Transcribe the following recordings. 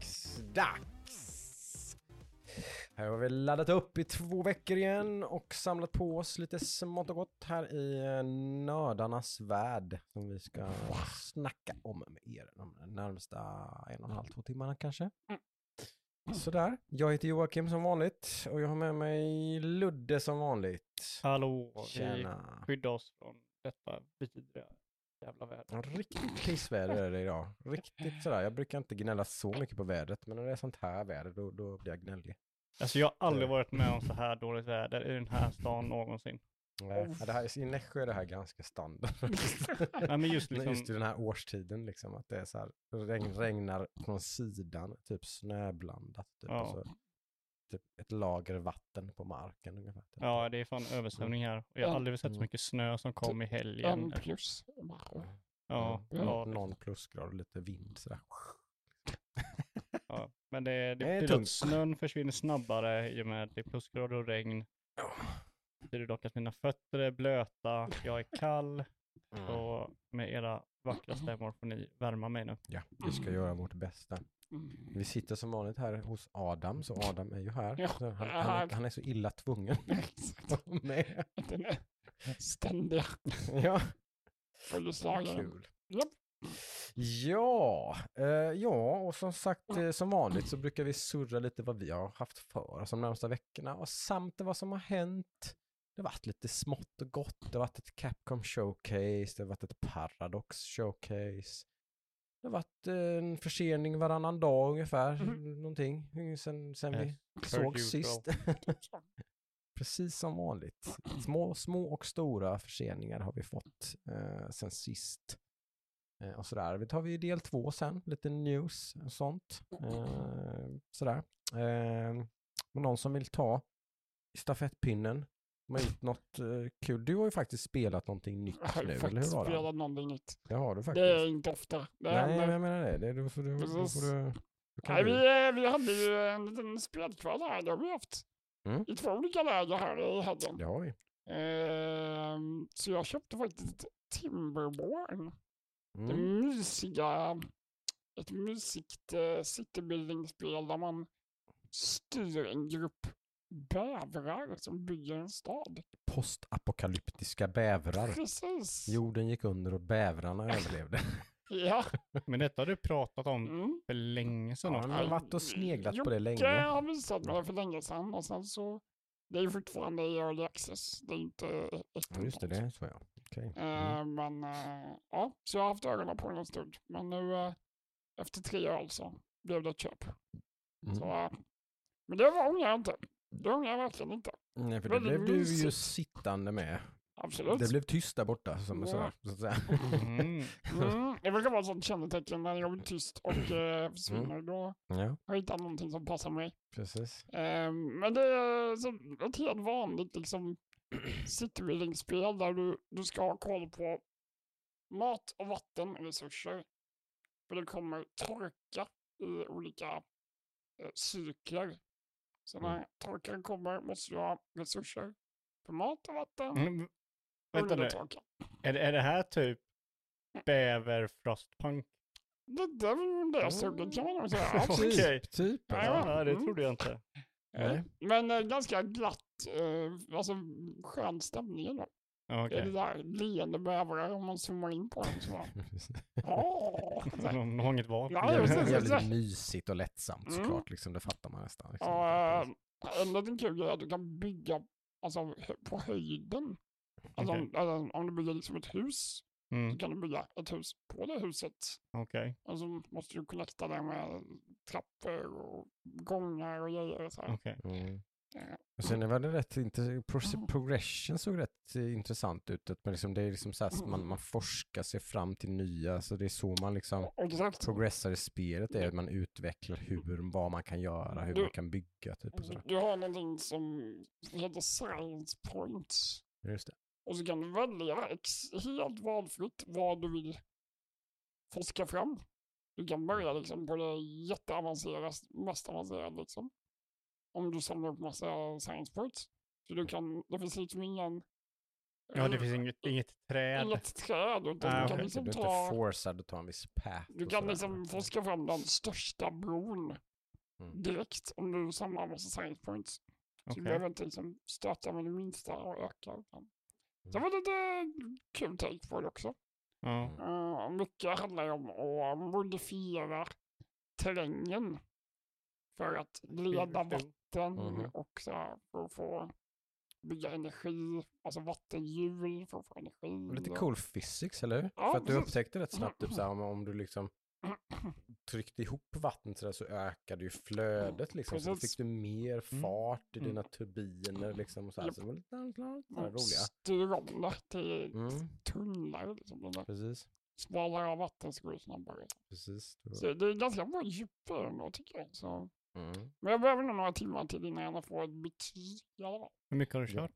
Till Hacksdags! Här har vi laddat upp i två veckor igen och samlat på oss lite smått och gott här i eh, nördarnas värld som vi ska snacka om med er de närmsta en och en halv, två timmarna kanske. Sådär, jag heter Joakim som vanligt och jag har med mig Ludde som vanligt. Hallå, vi Tjena! skyddar oss från detta vidriga jävla väder. Ja, Riktigt pissväder är det idag. Riktigt sådär. Jag brukar inte gnälla så mycket på vädret, men när det är sånt här väder då, då blir jag gnällig. Alltså jag har aldrig varit med om så här dåligt väder i den här stan någonsin. Nej, ja, det här, I Nässjö är det här ganska standard. Nej men just liksom, Just i den här årstiden liksom, att det är så här, regn, regnar från sidan, typ snöblandat. Typ, Ja. och så, typ ett lager vatten på marken ungefär. Typ. ja det är fan översvämning här. Och jag har aldrig sett så Mm. mycket snö som kom i helgen. En plus. Ja, Mm. ja, Någon plusgrad och lite vind sådär. ja. Men det, det, Det är tungt. att snön försvinner snabbare i och med att det är plusgrader och regn. Det betyder dock att mina fötter är blöta, jag är kall Mm. och med era vackra stämmor får ni värma mig nu. Ja, vi ska göra vårt bästa. Mm. Vi sitter som vanligt här hos Adam, så Adam är ju här. Ja, Så han, han, är, han är så illa tvungen att vara med. Den är ständig Ja, följeslagare. kul. Japp. Ja, eh, ja, och som sagt, eh, som vanligt så brukar vi surra lite vad vi har haft för oss de närmsta veckorna och samt vad som har hänt. Det har varit lite smått och gott. Det har varit ett Capcom showcase, det har varit ett Paradox showcase. Det har varit eh, en försening varannan dag ungefär, Mhm. någonting, sen, sen vi Yes, per såg sist. Precis som vanligt. Små, små och stora förseningar har vi fått eh, sen sist. Eh, och sådär. Vi tar vi del två sen, lite news och sånt. Eh, sådär. Eh, någon som vill ta stafettpinnen, har gjort något eh, kul. Du har ju faktiskt spelat någonting nytt Jag har nu, eller hur faktiskt var det? spelat någonting nytt. Det har du Det faktiskt. är inte ofta. Det Nej, men händer. jag menar det. det då får du, då får du, då Nej, du. vi, eh, vi hade ju en liten spelkväll här. Det har vi haft. Mm. I två olika läger här i helgen. Det har vi. Ehm, så jag köpte faktiskt Timberborn. Det Mm. mysiga, ett mysigt uh, citybuilding-spel där man styr en grupp bävrar som bygger en stad. Postapokalyptiska bävrar. Precis. Jorden gick under och bävrarna överlevde. Ja. Men detta har du pratat om Mm. för länge sedan Ja, han har varit och sneglat på det Jocke länge. har visat mig det för länge sedan och sen så, det är ju fortfarande i early access. Det är inte ett Ja, Just det, det är så ja. Okej. Mm. Eh, men eh, ja, så jag har haft ögonen på den en stund. Men nu eh, efter tre öl så blev det ett köp. Mm. Så, eh, men det var ångrar jag inte. Det ångrar jag verkligen inte. Nej, för det väldigt blev du ju mysigt. sittande med. Absolut. Det blev tyst där borta, som Ja. sådär, så att säga. Mm. Mm, det brukar vara ett sånt kännetecken när jag blir tyst och eh, försvinner. Då Ja, har jag hittat någonting som passar mig. precis. Eh, men det är så ett helt vanligt liksom citybuilding-spel där du, du ska ha koll på mat och vattenresurser. För det kommer torka i olika eh, cykler. Så när Mm. torkan kommer måste du ha resurser för mat och vatten Mm. Vänta nu, är, det- är det här typ bäver frostpunk? Det, det är väl det suget kan man nog säga. Okej. Typ, typ. Ja, alltså. Ja, det Mm. trodde jag inte. Nej. Men eh, ganska glatt, eh, alltså skön stämning ändå. Ja, Det är Okej. det där leende bävrar om man zoomar in på dem. Så! De har inget val. Ja, Jävligt, precis, jävligt mysigt och lättsamt Mm. såklart, liksom, det fattar man nästan. Liksom. Eh, en liten kul grej är att du kan bygga alltså, på höjden. Alltså, Okej. om, eller, om du bygger liksom ett hus så Mm. kan du bygga ett hus på det huset. Okej. Och så måste du connecta det med trappor och gångar och grejer. Och så här. Okej. Mm. Och sen var det rätt inte, Mm. progression såg rätt eh, intressant ut. man liksom, det är liksom så här, att man, man forskar sig fram till nya, så det är så man liksom Exakt. progressar i spelet, det är att man utvecklar hur, vad man kan göra, hur Du- man kan bygga typ och Du, sådär. du har någonting som heter science points. Just det. Och så kan du välja ex- helt valfritt vad du vill forska fram. Du kan börja liksom på det jätteavancerade, mest avancerade liksom. Om du samlar upp massa science points. Så du kan, det finns liksom ingen Ja, det finns inget, inget träd. Inget träd, utan Ah, du kan Du liksom är inte ta... forcad att ta en viss path. Du kan liksom forska fram den största bron Mm. direkt om du samlar en massa science points. Så du Okej. behöver inte liksom stöta med det minsta och öka. Utan. Det var lite kul take på det också. Mm. Uh, mycket handlar om att modifiera terrängen för att leda förstår. Vatten Mhm. och så här, för att få bygga energi, alltså vattenhjul för att få energi. Lite cool physics, eller hur? Ja, För att du upptäckte rätt snabbt, typ, såhär, om, om du liksom tryckte ihop vattnet sådär, så ökade ju flödet liksom. Så Precis. fick du mer Mm. fart i Mm. dina turbiner liksom. Och så här. Japp. Så det var lite sådär och roliga. styr om det till Mm, tunnlar. Liksom, där precis. smalare av vatten så går det snabbare. Precis. Det Så det är ganska bra djup i den då tycker jag. Så. Mm. Men jag behöver nog några timmar till innan jag får ett betyg i alla fall. Hur mycket har du kört?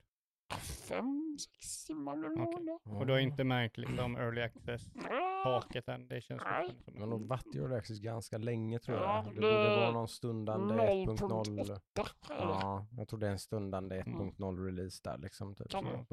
Fem, sex timmar blir det ändå. Och du har inte märkt liksom early Ah, access-taket än? Det känns Nej. som Men de varit i Early Access ganska länge tror Ja, jag. Det, det- borde vara någon stundande 1.0. 0.8 är det. Ja, jag tror det är en stundande Mm. 1.0 release där liksom. Typ. Kan.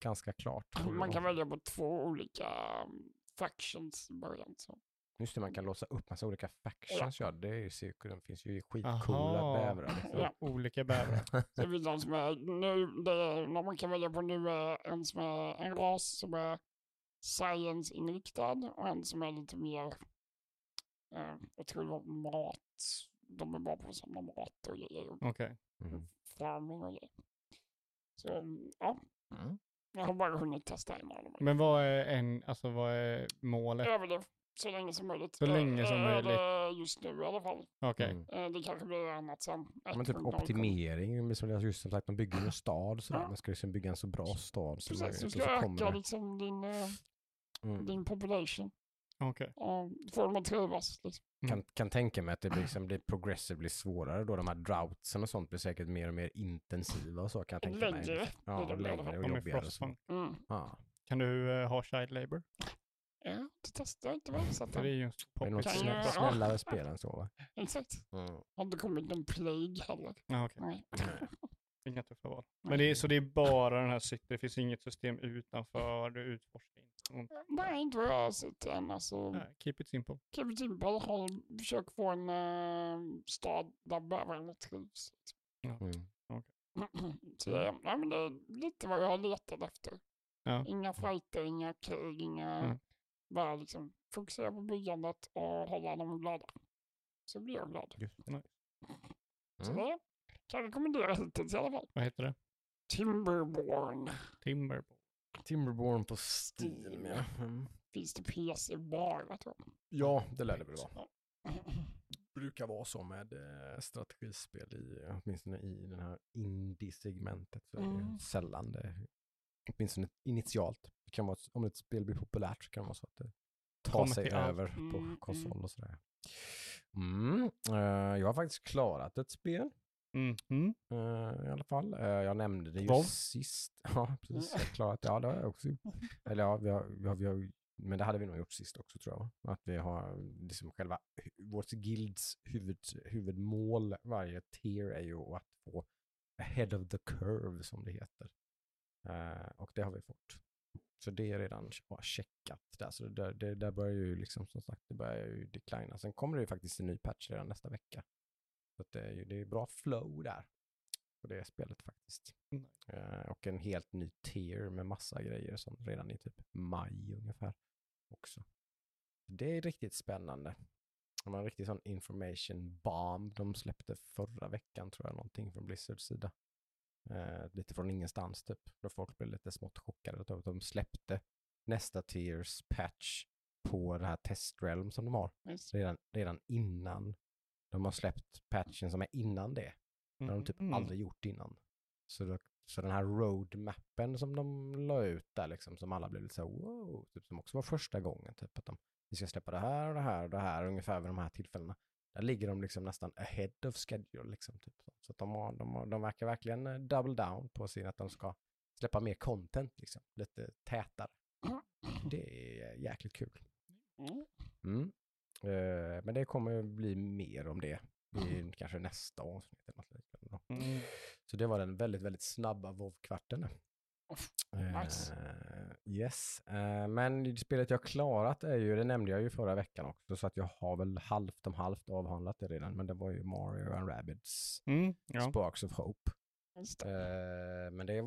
Ganska klart. Man kan välja på två olika um, factions i början. Så. Just det, man kan låsa upp massa olika factions. Ja, det är ju cirkeln. Det finns ju skitcoola bävrar. Liksom. Ja. Olika bävrar. Det är de som är nu, det är, när man kan välja på nu är en som är en ras som är science-inriktad och en som är lite mer, eh, jag tror det var mat, de är bra på att samla mat och grejer, Okej. Mm. farming och grejer. Så ja, Mm. jag har bara hunnit testa en av dem. Men vad är, en, alltså, vad är målet? Överlev så länge som möjligt. Så länge Eh, som eh, möjligt. eller Just nu i alla fall. Okej. Mm. Eh, Det kanske blir annat sen. Men typ 1.0 kommer. optimering, som just som sagt, de bygger en stad sådär. Ja. Man ska liksom bygga en så bra stad som Precis, möjligt. du och ska öka det. liksom din, eh, Mm. din population. Okej. Och få dem att trivas. Liksom. Kan, kan tänka mig att det blir, liksom, det progressivt blir svårare då. De här droughtsen och sånt blir säkert mer och mer intensiva och så kan jag tänka mig. Längre. Ja, längre och jobbigare. och så. Mm. Ja. Kan du eh, ha child labor? Ja, det testar jag inte väl. Så att det är ju en Det är något Kan poppis. jag- snä- Ja. snällare spel än så va? exakt. Mm. Har inte kommit någon plague heller. Ja, okej. Nej. Inga tuffa val. Men det är, så det är bara den här cykeln, det finns inget system utanför, du utforskar inte. något. Nej, inte vad jag har sett än. Alltså, Nej, keep it simple. Kevin Timbal har försökt få en uh, stad där bävrarna trivs. Mm. Så det, ja, men det är lite vad jag har letat efter. Ja. Inga fighter, inga krig, inga... Mm. Bara liksom fokusera på byggandet och hålla dem glada. Så blir jag glad. Just det. Så Mm. det kan jag rekommendera hittills i alla fall. Vad heter det? Timberborn Timberborn. Timberborn på Steam ja. Mm. finns det PC bara tror jag. Ja, det lär det väl vara. Brukar vara så med eh, strategispel, i, åtminstone i den här indie-segmentet. Så är det Mm. sällan det, åtminstone initialt, det kan vara, om ett spel blir populärt så kan det vara så att det tar Kommer sig över Mm, på mm. konsol och sådär. Mm. eh, jag har faktiskt klarat ett spel Mhm. eh, i alla fall. Eh, jag nämnde det ju Vov? sist. Ja, precis. Jag har klarat, ja, det har jag också. Eller ja, vi har, vi har, vi har, men det hade vi nog gjort sist också tror jag. Att vi har liksom själva, vårt guilds huvud, huvudmål varje tier är ju att få ahead of the curve som det heter. Eh, och det har vi fått. Så det är redan bara checkat där. Så det, det där börjar ju liksom som sagt, det börjar ju declina. Sen kommer det ju faktiskt en ny patch redan nästa vecka. Så att det är ju det är bra flow där på det spelet faktiskt. Mm. Eh, och en helt ny tier med massa grejer som redan i typ maj ungefär också. Det är riktigt spännande. Det var en riktig sån information bomb de släppte förra veckan tror jag någonting från Blizzards sida. Eh, lite från ingenstans typ. Då folk blev lite smått chockade att de släppte nästa tiers patch på det här testrealm som de har Nice. redan, redan innan de har släppt patchen som är innan det. Det har de typ Mhm. aldrig gjort innan. Så, då, så den här roadmappen som de la ut där liksom, som alla blev lite så wow, typ, som också var första gången, typ att de, vi ska släppa det här och det här och det här ungefär vid de här tillfällena. Där ligger de liksom nästan ahead of schedule liksom. Typ. Så de, har, de, har, de verkar verkligen eh, double down på sin att de ska släppa mer content liksom, lite tätare. Det är jäkligt kul. Mm. Mm. Eh, men det kommer bli mer om det i kanske nästa avsnitt. Eller något liknande då. Mm. Så det var den väldigt, väldigt snabba vov-kvarten. nice. Eh, yes, Eh, men det spelet jag klarat är ju, det nämnde jag ju förra veckan också, så att jag har väl halvt om halvt avhandlat det redan, men det var ju Mario and Rabbids Mm, ja. Sparks of Hope. Eh, men det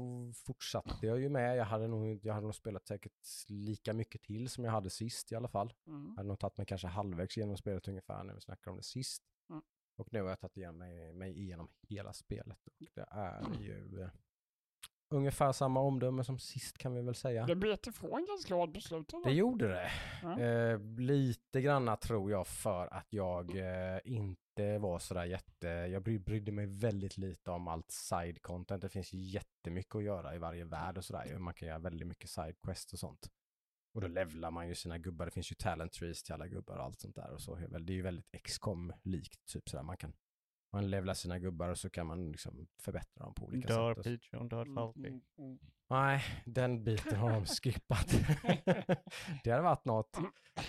fortsatte jag ju med. Jag hade, nog, jag hade nog spelat säkert lika mycket till som jag hade sist i alla fall. Mm. Jag hade nog tagit mig kanske halvvägs genom spelet ungefär när vi snackade om det sist. Mm. Och nu har jag tagit igen mig, mig igenom hela spelet. Och det är ju eh, ungefär samma omdöme som sist kan vi väl säga. Det bet ifrån ganska hårt på slutet. va? Det gjorde det. Ja. Eh, lite granna tror jag för att jag eh, inte var sådär jätte, jag bry, brydde mig väldigt lite om allt side content. Det finns jättemycket att göra i varje värld och sådär. Man kan göra väldigt mycket side quest och sånt. Och då levlar man ju sina gubbar. Det finns ju talent trees till alla gubbar och allt sånt där. Och så. Det är ju väldigt XCOM likt typ sådär. Man kan man levlar sina gubbar och så kan man liksom förbättra dem på olika Dör sätt. dör Falky. mm, mm. Nej, den biten har de skippat. det hade varit något.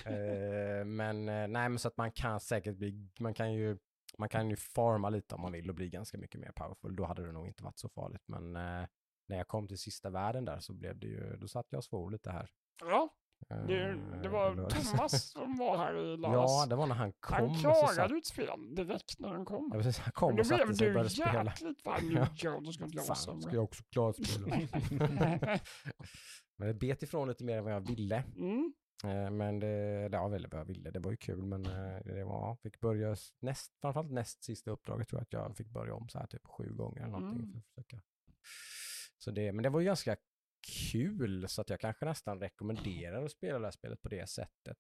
Eh, men eh, nej, men så att man kan säkert bli, man kan ju, man kan ju farma lite om man vill och bli ganska mycket mer powerful. Då hade det nog inte varit så farligt. Men eh, när jag kom till sista världen där så blev det ju, då satt jag och svor lite här. Ja, det, det i var. Thomas som var här i lördags. Ja, det var när han kom. han så satt- klarade ett spel direkt när han kom. Ja, precis, han kom då och satte blev sig och du började spela. jäkligt varm Ja. Joe, då ska inte jag Fan, sämre. ska jag också klara spelet. Men det bet ifrån lite mer än vad jag ville. Mm. Eh, Men det, det var väldigt vad jag ville. Det var ju kul men eh, det var, fick börja näst, framförallt näst sista uppdraget tror jag att jag fick börja om så här typ sju gånger eller någonting. Mm. För att försöka. Så det, men det var ju ganska kul så att jag kanske nästan rekommenderar att spela det här spelet på det sättet.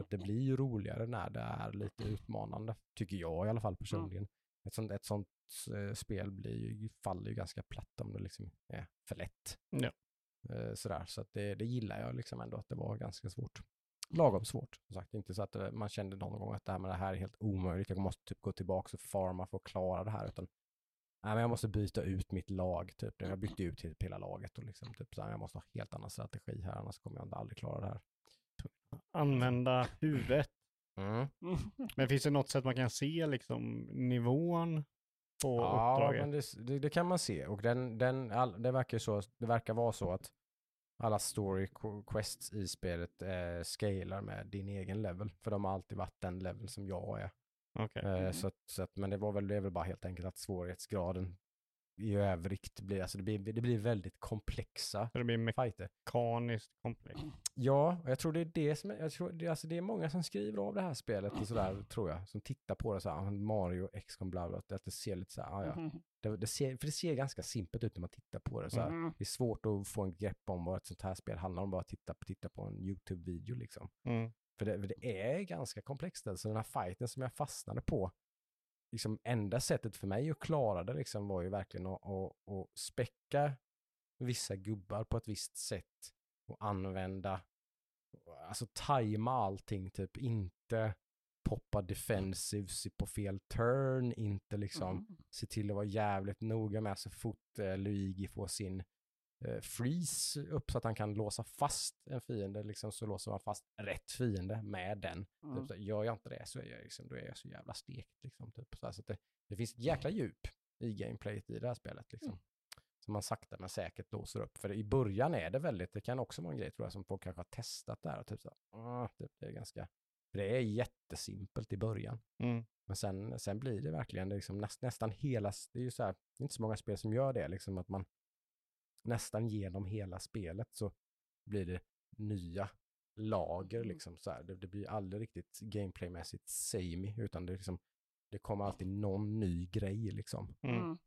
Att det blir ju roligare när det är lite utmanande, tycker jag i alla fall personligen. Ett sånt, ett sånt eh, spel blir ju, faller ju ganska platt om det liksom är för lätt. Ja. Eh, sådär, så att det, det gillar jag liksom ändå att det var ganska svårt. Lagom svårt, som sagt. Inte så att eh, man kände någon gång att det här, med det här är helt omöjligt. Jag måste typ gå tillbaka och farma för att klara det här. Utan nej, men jag måste byta ut mitt lag. Typ. Jag bytte ut typ hela laget och liksom, typ, så här, jag måste ha helt annan strategi här, annars kommer jag inte aldrig klara det här. Använda huvudet. Mm. Men finns det något sätt man kan se liksom nivån på Ja, uppdraget? men det, det, det kan man se. Och den, den, all, det, verkar så, det verkar vara så att alla story qu- quests i spelet eh, scalar med din egen level. För de har alltid varit den level som jag är. Okej. Eh, så att, så att, men det var väl, det är väl bara helt enkelt att svårighetsgraden i övrigt blir, alltså det blir, det blir väldigt komplexa Så det blir fighter. mekaniskt komplext. Ja, och jag tror det är det som, jag tror det, alltså det är många som skriver av det här spelet och sådär, tror jag, som tittar på det så här, ah, Mario, XCOM, bla bla, att det ser lite så här, ah, ja. Mhm. Det, det ser, för det ser ganska simpelt ut när man tittar på det. Så här. Mhm. Det är svårt att få en grepp om vad ett sånt här spel handlar om, bara titta, titta på en YouTube-video liksom. Mm. För det, för det är ganska komplext. Alltså den här fighten som jag fastnade på, liksom enda sättet för mig att klara det liksom var ju verkligen att, att, att späcka vissa gubbar på ett visst sätt och använda, alltså tajma allting, typ inte poppa defensives på fel turn, inte liksom Mhm. se till att vara jävligt noga med så fort eh, Luigi får sin freeze upp så att han kan låsa fast en fiende, liksom, så låser man fast rätt fiende med den. Mm. Typ, så, gör jag inte det så är jag, liksom, då är jag så jävla stekt. Liksom, typ, så här, så det, det finns ett jäkla djup i gameplayet i det här spelet. Liksom. Som man sakta men säkert låser upp. För i början är det väldigt, det kan också vara en grej tror jag som folk kanske har testat där. Och typ så, "Ah", typ, det är ganska, det är jättesimpelt i början. Mm. Men sen, sen blir det verkligen det liksom näst, nästan hela, det är ju så här, det är inte så många spel som gör det, liksom att man nästan genom hela spelet så blir det nya lager Mm. liksom så här. Det, det blir aldrig riktigt gameplaymässigt samey, utan det, liksom, det kommer alltid någon ny grej liksom. Mm. Mm.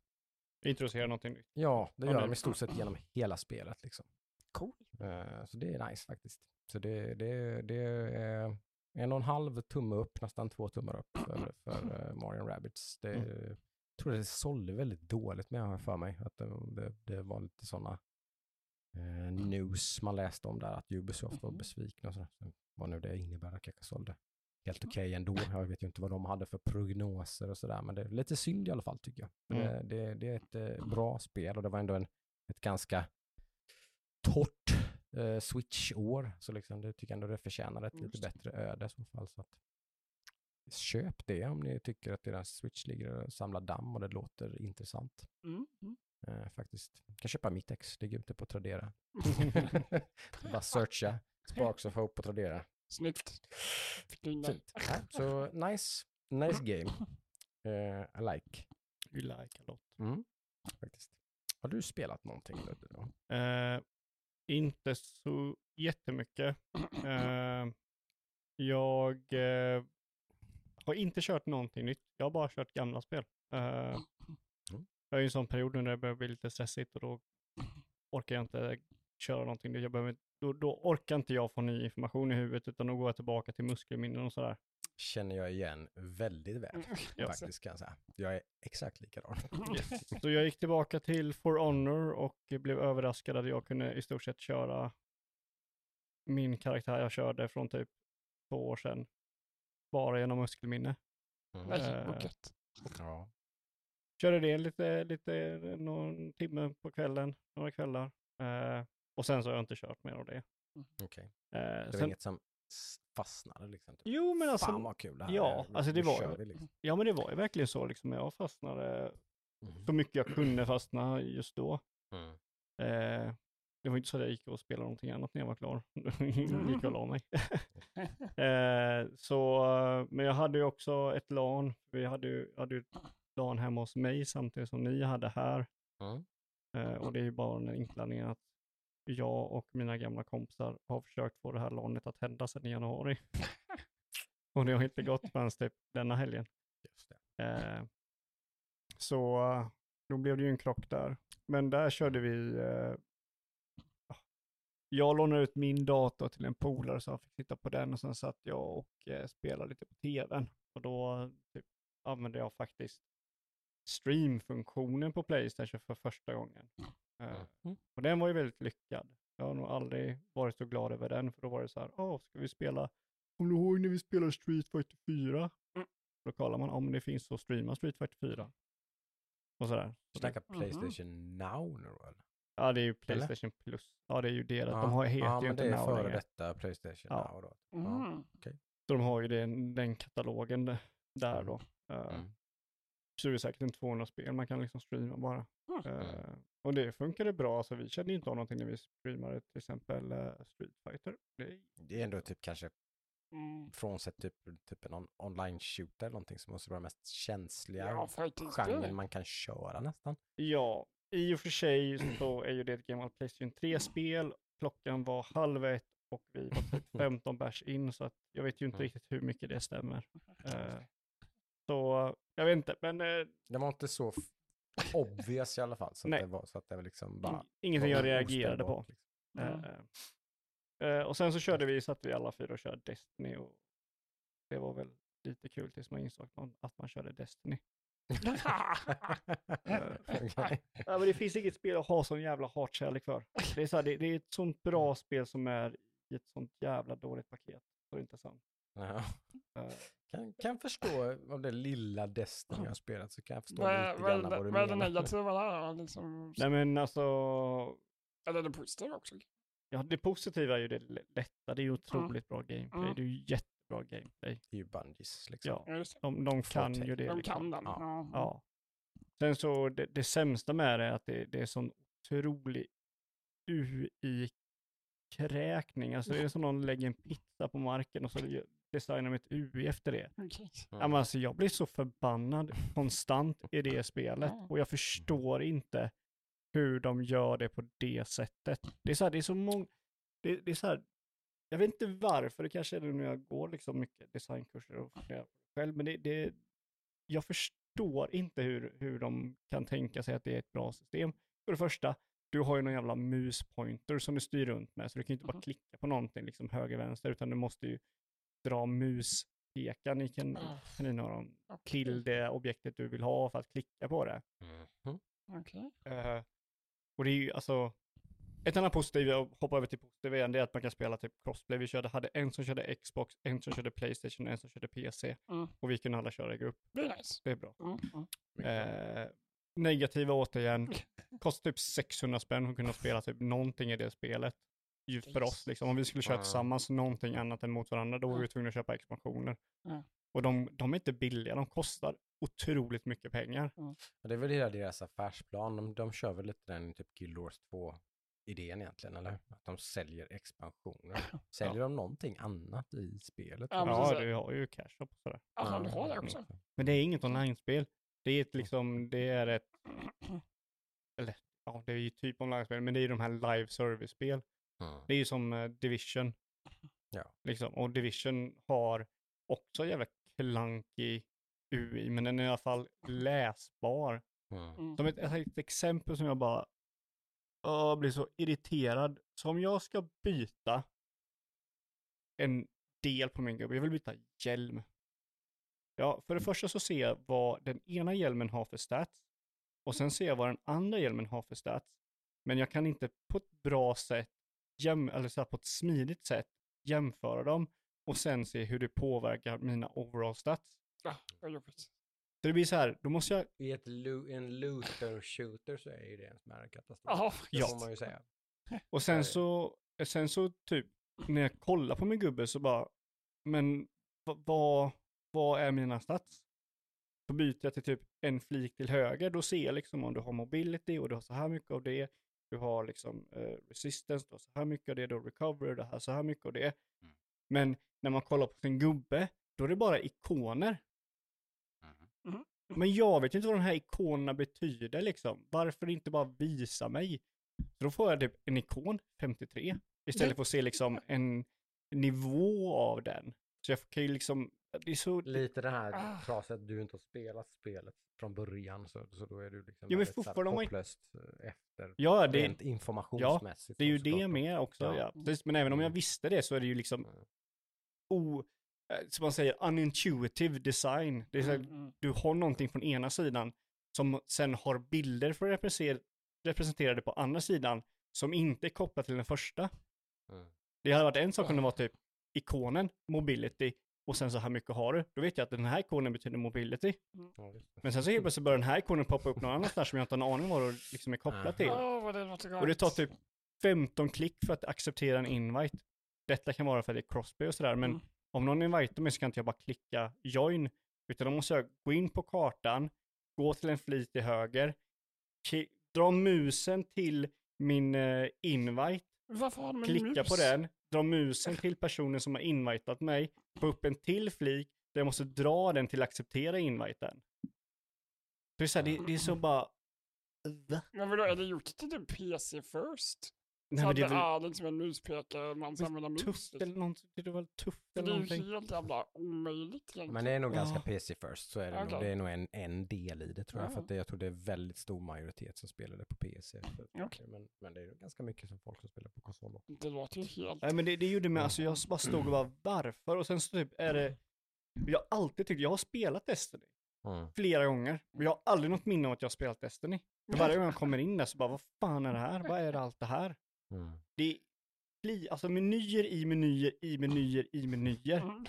Introducera någonting nytt. Ja, det gör de i stort sett genom hela spelet liksom. Cool. Eh, så det är nice faktiskt. Så det, det, det är en och en halv tumme upp, nästan två tummar upp för, för uh, Mario Rabbids. Det, Mm. Tror det sålde väldigt dåligt med, har jag för mig. Att det, det, det var lite sådana eh, news man läste om där, att Ubisoft var Mhm. besvikna och så. så vad nu det innebär, att kanske sålde helt okej ändå. Jag vet ju inte vad de hade för prognoser och sådär, men det är lite synd i alla fall tycker jag. Mm. Det, det, det är ett eh, bra spel och det var ändå en, ett ganska torrt eh, Switch-år, så liksom det tycker jag ändå det förtjänar ett lite Just det. bättre öde i så fall. Så att, köp det om ni tycker att deras Switch ligger och samlar damm och det låter intressant. Mm. Mm. Eh, faktiskt. Jag kan köpa mitt ex, ligger ute på Tradera. Bara searcha Sparks of Hope på Tradera. Snyggt. Fint. Ja, så nice, nice game. Eh, I like. You like a lot. Mm, faktiskt. Har du spelat någonting då? Eh, inte så jättemycket. Eh, jag eh, har inte kört någonting nytt. Jag har bara kört gamla spel. Mm. jag är i en sån period nu när det börjar bli lite stressigt och då orkar jag inte köra någonting. nytt. Jag behöver, då, då orkar inte jag få ny information i huvudet utan då går jag tillbaka till muskelminnen och sådär. Känner jag igen väldigt väl. Ja. Faktiskt kan jag säga. Jag är exakt likadan. Så jag gick tillbaka till For Honor och blev överraskad att jag kunde i stort sett köra min karaktär jag körde från typ två år sedan. Bara genom muskelminne. Mm. Eh. Ja. Körde det lite, lite någon timme på kvällen, några kvällar. Eh, och sen så har jag inte kört mer av det. Okej. Eh, Det var sen, inget som fastnade liksom? Typ. jo men alltså, Fan vad kul det här ja, är. alltså det var vi, liksom. ja men det var ju verkligen så liksom. Jag fastnade Mm. så mycket jag kunde fastna just då. Mm. Eh, det var inte så att jag gick och spelade någonting annat när jag var klar. gick och la mig. eh, så, men jag hade ju också ett LAN. Vi hade ju, hade ju ett LAN hemma hos mig samtidigt som ni hade här. Mm. Eh, och det är ju bara den enkla anledningen att jag och mina gamla kompisar har försökt få det här LANet att hända sedan i januari. och det har inte gått förrän typ denna helgen. Just det. Eh, så då blev det ju en krock där. Men där körde vi, eh. Jag lånade ut min dator till en polare så han fick titta på den och sen satt jag och eh, spelade lite på tvn. Och då typ, använde jag faktiskt streamfunktionen på Playstation för första gången. Eh, Mm. och den var ju väldigt lyckad. Jag har nog aldrig varit så glad över den, för då var det så här, åh, ska vi spela, kommer du ihåg när vi spelade Street Fighter 4? Mm. Då kollar man om det finns att streama Street Fighter 4. Och sådär. Så det, Snacka. Playstation Now nu eller? Ja, det är ju Playstation Plus. Ja, det är ju deras. Ja, De har, heter ja, ju men inte det är Now före längre. detta Playstation Ja. Now då. Ja. Mm. Så de har ju den, den katalogen där Mm. då. Uh, Mm. Så det är säkert en 200 spel man kan liksom streama bara. Mm. Eh, och det funkade bra, så vi kände inte av någonting när vi streamade till exempel eh, Street Fighter. Det, Det är ändå typ kanske, Mm. frånsett typ, typ en on- online shooter eller någonting som måste vara mest känsliga Ja, genren man kan köra nästan. ja, i och för sig så är ju det ett gammalt Playstation 3-spel. Klockan var halv ett och vi var typ 15 bärs in, så att jag vet ju inte Mm. riktigt hur mycket det stämmer. Eh, så jag vet inte, men eh, Det var inte så obvious i alla fall. Så att det var så att det var liksom bara... ingenting jag reagerade på. liksom. Mm. Eh, eh, och sen så körde vi, satt vi alla fyra och körde Destiny och det var väl lite kul tills man insåg att man, att man körde Destiny. Okej. Ja, men det finns inget spel att ha sån jävla hatkärlek för. Det är, så här, det, det är ett sånt bra spel som är i ett sånt jävla dåligt paket. Så det är inte sant. Ja. Eh, Kan, kan förstå av det lilla Destiny jag har spelat så kan jag förstå Vad är lite grann det- vad du vad är det menar. negativa där? Liksom, nej men alltså, Eller det positiva också? ja, det positiva är ju det lätta. Det är ju otroligt bra gameplay. Mm. Det är ju jättebra gameplay. Det är ju Bungies liksom. Ja, de, de kan ju det. De liksom. kan den. Ja. Ja. Ja. Sen så, det, det sämsta med det är att det, det är sån otrolig UI-kräkning. Alltså det är som någon lägger en pizza på marken och så designar de ett UI efter det. Ja, men alltså, jag blir så förbannad konstant i det spelet och jag förstår inte hur de gör det på det sättet. Det är så här, det är så många, det, det är så här, jag vet inte varför, det kanske är det när jag går liksom mycket designkurser och själv, men det, det, jag förstår inte hur, hur de kan tänka sig att det är ett bra system. För det första, du har ju någon jävla muspointer som du styr runt med, så du kan ju inte bara Mhm. klicka på någonting liksom höger, vänster, utan du måste ju dra muspekaren i kan, Ah, kaninöron okej. till det objektet du vill ha för att klicka på det. Mhm. Okej. Eh, och det är ju alltså, ett annat positivt, jag hoppar över till positivt igen, det är att man kan spela typ crossplay. Vi körde, hade en som körde Xbox, en som körde Playstation, en som körde PC. Mm. Och vi kunde alla köra i grupp. Det är nice. Det är bra. Mm. Mm. Eh, negativa återigen, kostar typ 600 spänn för att kunna spela typ någonting i det spelet. ju för oss liksom. Om vi skulle köra Ja. tillsammans någonting annat än mot varandra, då var Ja. vi tvungna att köpa expansioner. Ja. Och de, de är inte billiga, de kostar otroligt mycket pengar. Och det är väl hela deras affärsplan. De, de kör väl lite den typ Guild Wars 2-idén egentligen, eller? Att de säljer expansioner. Säljer de någonting annat i spelet? Ja, Ja, du har ju cash och sådär. Jaha, du har det också? Men det är inget online-spel. Det är ett liksom, det är ett, eller ja, det är ju typ online-spel, men det är ju de här live service-spel. Mm. Det är ju som eh, Division. Ja. Liksom. Och Division har också jävla klankig UI, men den är i alla fall läsbar. Mm. Mm. Som ett, ett exempel som jag bara jag blir så irriterad. Så om jag ska byta en del på min gubbe, jag vill byta hjälm. Ja, för det första så ser jag vad den ena hjälmen har för stats. Och sen ser jag vad den andra hjälmen har för stats. Men jag kan inte på ett bra sätt, jäm, eller så här på ett smidigt sätt, jämföra dem och sen se hur det påverkar mina overall stats. Ja, vad jobbigt. Så det blir så här, då måste jag I ett lo- en looter shooter så är ju det en smärre katastrof. Jaha, Det Ja. får man ju säga. Och sen så, sen så typ, när jag kollar på min gubbe så bara, men va- vad, vad är mina stats? Så byter jag till typ en flik till höger, då ser jag liksom om du har mobility och du har så här mycket av det. Du har liksom eh, resistance, du har så här mycket av det, du har recovery, det här så här mycket av det. Mm. Men när man kollar på sin gubbe, då är det bara ikoner. Mm. Men jag vet inte vad de här ikonerna betyder liksom. Varför inte bara visa mig? Så då får jag typ en ikon, 53, istället för att se liksom en nivå av den. Så jag kan ju liksom, det är så... Lite det här Ah. fraset att du inte har spelat spelet från början så, så då är du liksom Ja, men fortfarande man hopplöst eh, efter Ja, det, rent informationsmässigt. det är ju det med också. Ja. Ja. Precis, Men även om jag Mm. visste det så är det ju liksom Mm. o... eh, Som man säger, unintuitive design. Det är så här, Mm, mm. du har någonting från ena sidan som sen har bilder för representer- representerade på andra sidan som inte är kopplat till den första. Mm. Det hade varit en sak om det var typ ikonen, mobility, och sen så här mycket har du. Då vet jag att den här ikonen betyder mobility. Det. Men sen så helt plötsligt börjar den här ikonen poppa upp någon annanstans som jag inte har en aning vad det liksom är kopplat till. Gott. Och det tar typ 15 klick för att acceptera en invite. Detta kan vara för att det är crossplay och sådär, men Mm. Om någon invitear mig så kan inte jag bara klicka join, utan då måste jag gå in på kartan, gå till en flit till höger, dra musen till min eh, invite, klicka mus? på den, dra musen till personen som har invitat mig, få upp en till flik där jag måste dra den till acceptera inviten. Det är, så här, det, det är så bara... Va? Men vadå, är det gjort till typ PC first? Nej, men det är väl är liksom en muspekare man Men använder mus? tufft eller någonting. Det är väl tufft eller det är ju någonting. helt jävla omöjligt egentligen. Men det är nog ganska. PC first, så är det nog. Okej. Det är nog en, en del i det tror jag. För att det, jag tror det är väldigt stor majoritet som spelar det på PC. Okej. Men, men det är nog ganska mycket som folk som spelar på konsol också. Det låter ju helt... Nej men det, det gjorde mig, alltså jag bara stod och bara varför? Och sen så typ är det, jag har alltid tyckt, jag har spelat Destiny Mm. flera gånger. Men jag har aldrig något minne av att jag har spelat Destiny. För varje gång jag kommer in där så bara, vad fan är det här? Vad är det allt det här? Mm. Det är alltså menyer i menyer i menyer i menyer. Mm.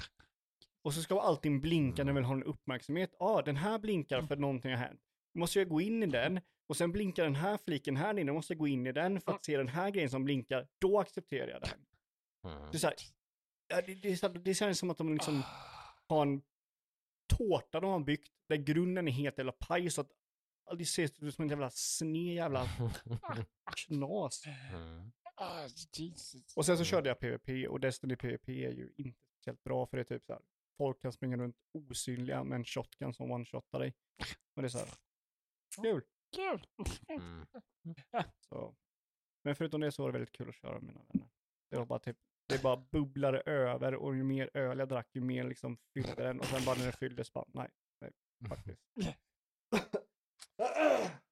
Och så ska allting blinka när man vill ha en uppmärksamhet. Ja, ah, den här blinkar för någonting har hänt. Då måste jag gå in i den och sen blinkar den här fliken här inne. Då måste jag gå in i den för att se den här grejen som blinkar. Då accepterar jag den. Mm. Det är så här, ja, det, det, är så här, det känns som att de liksom har en tårta de har byggt där grunden är helt jävla paj så att det ser ut som en jävla sned jävla knas. Mm. Ah. Och sen så körde jag PVP och Destiny PVP är ju inte speciellt bra för det är typ så här. Folk kan springa runt osynliga med en shotgun som one-shotar dig. Och det är så här. Kul. Kul! Mm. Så. Men förutom det så var det väldigt kul att köra med mina vänner. Det var bara typ, det bara bubblade över och ju mer öl jag drack ju mer liksom fyllde den och sen bara när det fylldes bara nej, nej faktiskt.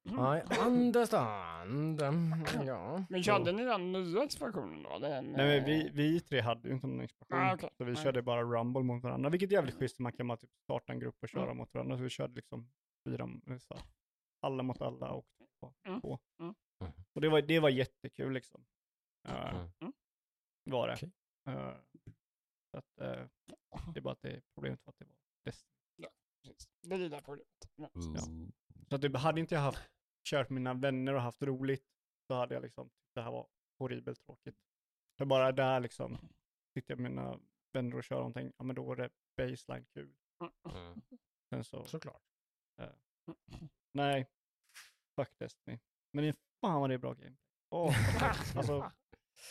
I understand. Ja. Men körde ni den nya expansionen då? Den, Nej men eh, vi, vi tre hade ju inte någon expansion. Ah, okej. Så vi körde bara rumble mot varandra. Vilket är jävligt schysst. Man kan bara typ starta en grupp och köra Mm. mot varandra. Så vi körde liksom fyra, eh, så alla mot alla och två. Mm. två. Mm. Mm. Och det var, det var jättekul liksom. Uh, Mm. Var det. Okej. Eh, så att, eh, det är bara att det problemet var att det var Destiny. precis. Det är det där problemet. Ja. Så att det, hade inte jag haft kört med mina vänner och haft roligt så hade jag liksom, det här var horribelt tråkigt. För bara där liksom, sitter jag med mina vänner och kör någonting, ja men då är det baseline kul. Mm. Sen så, Såklart. nej, fuck Destiny. Men fan vad det är bra game. Åh, alltså,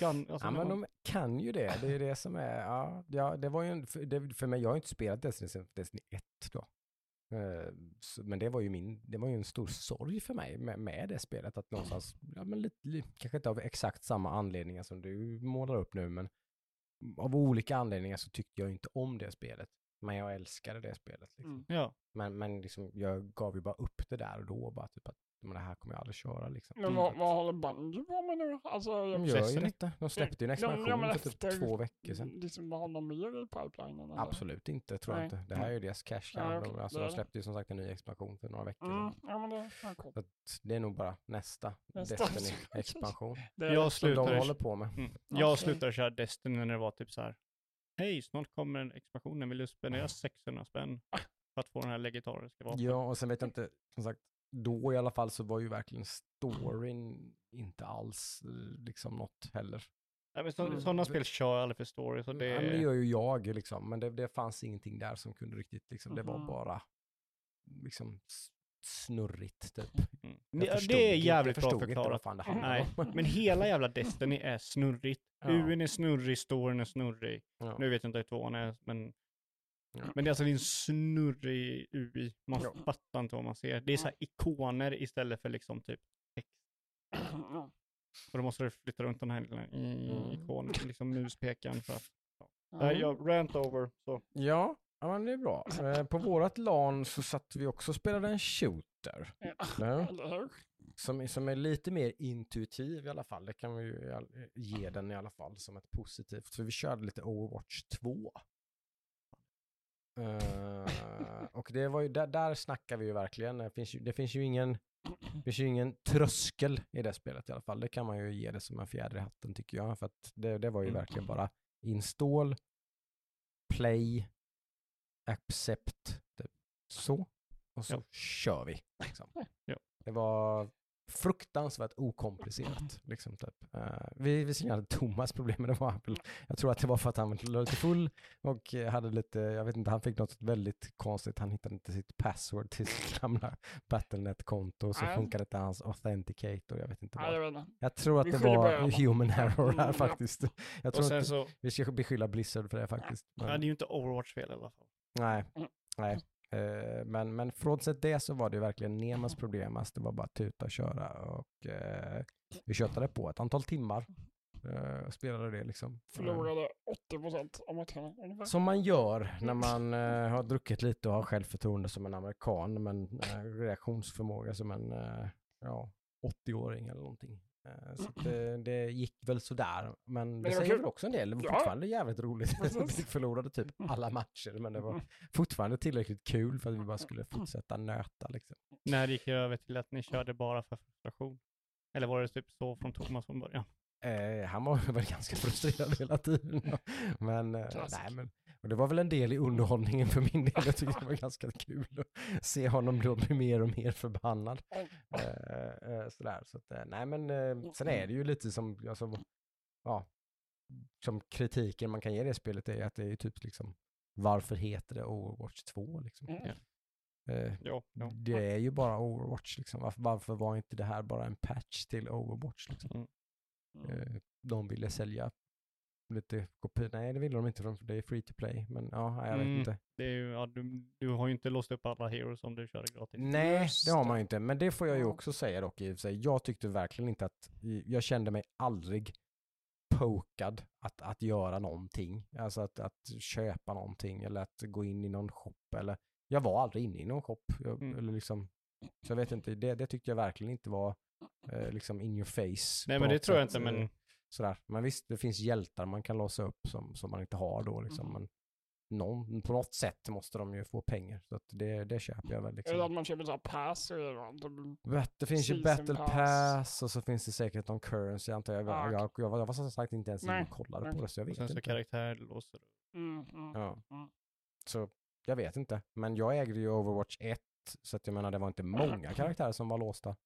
gun, alltså Ja, men de kan ju det. Det är det som är, ja, ja det var ju en, för, det, för mig, jag har ju inte spelat Destiny sedan Destiny 1 då. Eh, så- Men det var ju min, det var ju en stor sorg för mig med, med det spelet. Att någonstans, ja men lite, li- kanske inte av exakt samma anledningar som du målar upp nu, men av olika anledningar så tyckte jag inte om det spelet. Men jag älskade det spelet. Liksom. Mm. ja, Men, men liksom, jag gav ju bara upp det där och då, bara typ att men det här kommer jag aldrig köra liksom. Men vad, vad håller Bungie på med nu? Alltså, De jag, gör ju detta. De släppte ju en Ja, ja, expansion för typ efter- två veckor sedan. liksom, vad har de mer i pipelinen? eller? Absolut inte, tror jag Nej. inte. Det här är ju deras cash Ja, cow. De- Alltså, de släppte ju som sagt en ny expansion för några veckor Mm, sedan. ja, men det. Så att det är nog bara nästa, Nästa. Destiny-expansion jag som de håller på med. mm. jag Okej. slutade köra Destiny när det var typ så här. hej snart kommer en expansion, vill du spendera 600 spänn för att få den här legendariska vapnet? Ja, och sen vet jag inte, som sagt, då i alla fall så var ju verkligen storyn inte alls eh, liksom något heller. Nej, men så, Mm. sådana spel kör jag aldrig för story, så det, Ja, men det gör ju jag liksom, men det, det fanns ingenting där som kunde riktigt, liksom, det var Mhm. bara liksom snurrigt typ. mm. Jag det, är jävligt bra förstod inte vad förklarat. fan det Nej, men hela jävla Destiny är snurrigt. Ja. Är snurrig, storyn är snurrig. Ja. Nu vet jag inte hur tvåan är, men... Ja. Men det är alltså en snurrig UI. Man Ja. fattar inte vad man ser. Det är så här ikoner istället för liksom typ text. ja. Och då måste du flytta runt den här lilla i- Mm. ikonen, liksom muspekaren för att... Ja. Jag rant over, så. Ja, ja men det är bra. Eh, på vårat LAN så satt vi också och spelade en shooter. Ja. Ja, som, är- som är lite mer intuitiv i alla fall. Det kan vi ju ge den i alla fall som ett positivt. För vi körde lite Overwatch 2. Eh, och det var ju, där, där snackar vi ju verkligen. Det finns ju, det finns ju ingen finns ju ingen tröskel i det spelet i alla fall. Det kan man ju ge det som en fjäder i hatten tycker jag. För att det, det var ju Mm. verkligen bara install, play, accept, typ. så. Och så Ja. kör vi. Liksom. Ja. Det var fruktansvärt okomplicerat. Liksom, typ. Eh, vi visserligen hade Thomas problem med det var väl, jag tror att det var för att han var lite full och hade lite, jag vet inte, han fick något väldigt konstigt, han hittade inte sitt password till sitt gamla Battlenet-konto och så Nej. funkade inte hans authenticator, jag vet inte Nej, jag vad. vet inte. Jag tror att Vi det var human error Mm, här ja. faktiskt. Jag Och tror så, vi ska beskylla Blizzard för det faktiskt. Men, det är ju inte Overwatch-spel i alla fall. Nej, Mm. nej. Eh, men, men frånsett det så var det verkligen Nemas problem. Alltså det var bara tuta och köra och eh, vi köttade på ett antal timmar. Och spelade det liksom. Förlorade 80% av matcherna ungefär. som man gör när man har druckit lite och har självförtroende som en amerikan men reaktionsförmåga som en ja, 80-åring eller någonting. Eh, så att det, det gick väl sådär. Men det, säger väl också en del. Det var Ja. fortfarande jävligt roligt. Vi förlorade typ alla matcher men det var fortfarande tillräckligt kul för att vi bara skulle fortsätta nöta liksom. När gick det över till att ni körde bara för frustration? Eller var det typ så från Thomas från början? Eh, han var väl ganska frustrerad hela tiden. Men, eh, nej, men och det var väl en del i underhållningen för min del. Jag tyckte det var ganska kul att se honom då bli mer och mer förbannad. Eh, eh, sådär. Så att, eh, nej men eh, sen är det ju lite som, alltså, ja, som kritiken man kan ge det spelet är att det är typ liksom, varför heter det Overwatch 2 liksom? Mm. Eh, Ja, ja. det är ju bara Overwatch liksom. Varför, varför var inte det här bara en patch till Overwatch liksom? Mm. Eh, de ville sälja lite kopior. Nej, det ville de inte, för det är free to play. Men ja, jag vet Mm. inte. Det är ju, ja, du, du har ju inte låst upp alla heroes om du kör gratis. Nej, Just det har man ju inte. Men det får jag ju också säga dock i och för sig. Jag tyckte verkligen inte att, jag kände mig aldrig pokad att, att göra någonting. Alltså att, att köpa någonting eller att gå in i någon shop eller jag var aldrig inne i någon shop. Jag, Mm. eller liksom, så jag vet inte, det, det tyckte jag verkligen inte var eh, liksom in your face. Nej men det tror jag inte, men Sådär. Men visst, det finns hjältar man kan låsa upp som, som man inte har då liksom. Mm. Men någon, på något sätt måste de ju få pengar. Så att det, det köper jag väl liksom. Eller att man köper så här pass och. Det- Det finns ju battle pass. pass. och så finns det säkert någon currency antar jag. Ah, Jag, jag, jag, var- jag var som sagt inte ens inne och kollade nej. på det så jag och vet sen så inte. karaktär låser du. Mm, mm. Ja. Mm. Så jag vet inte. Men jag ägde ju Overwatch 1 så att jag menar det var inte många karaktärer som var låsta.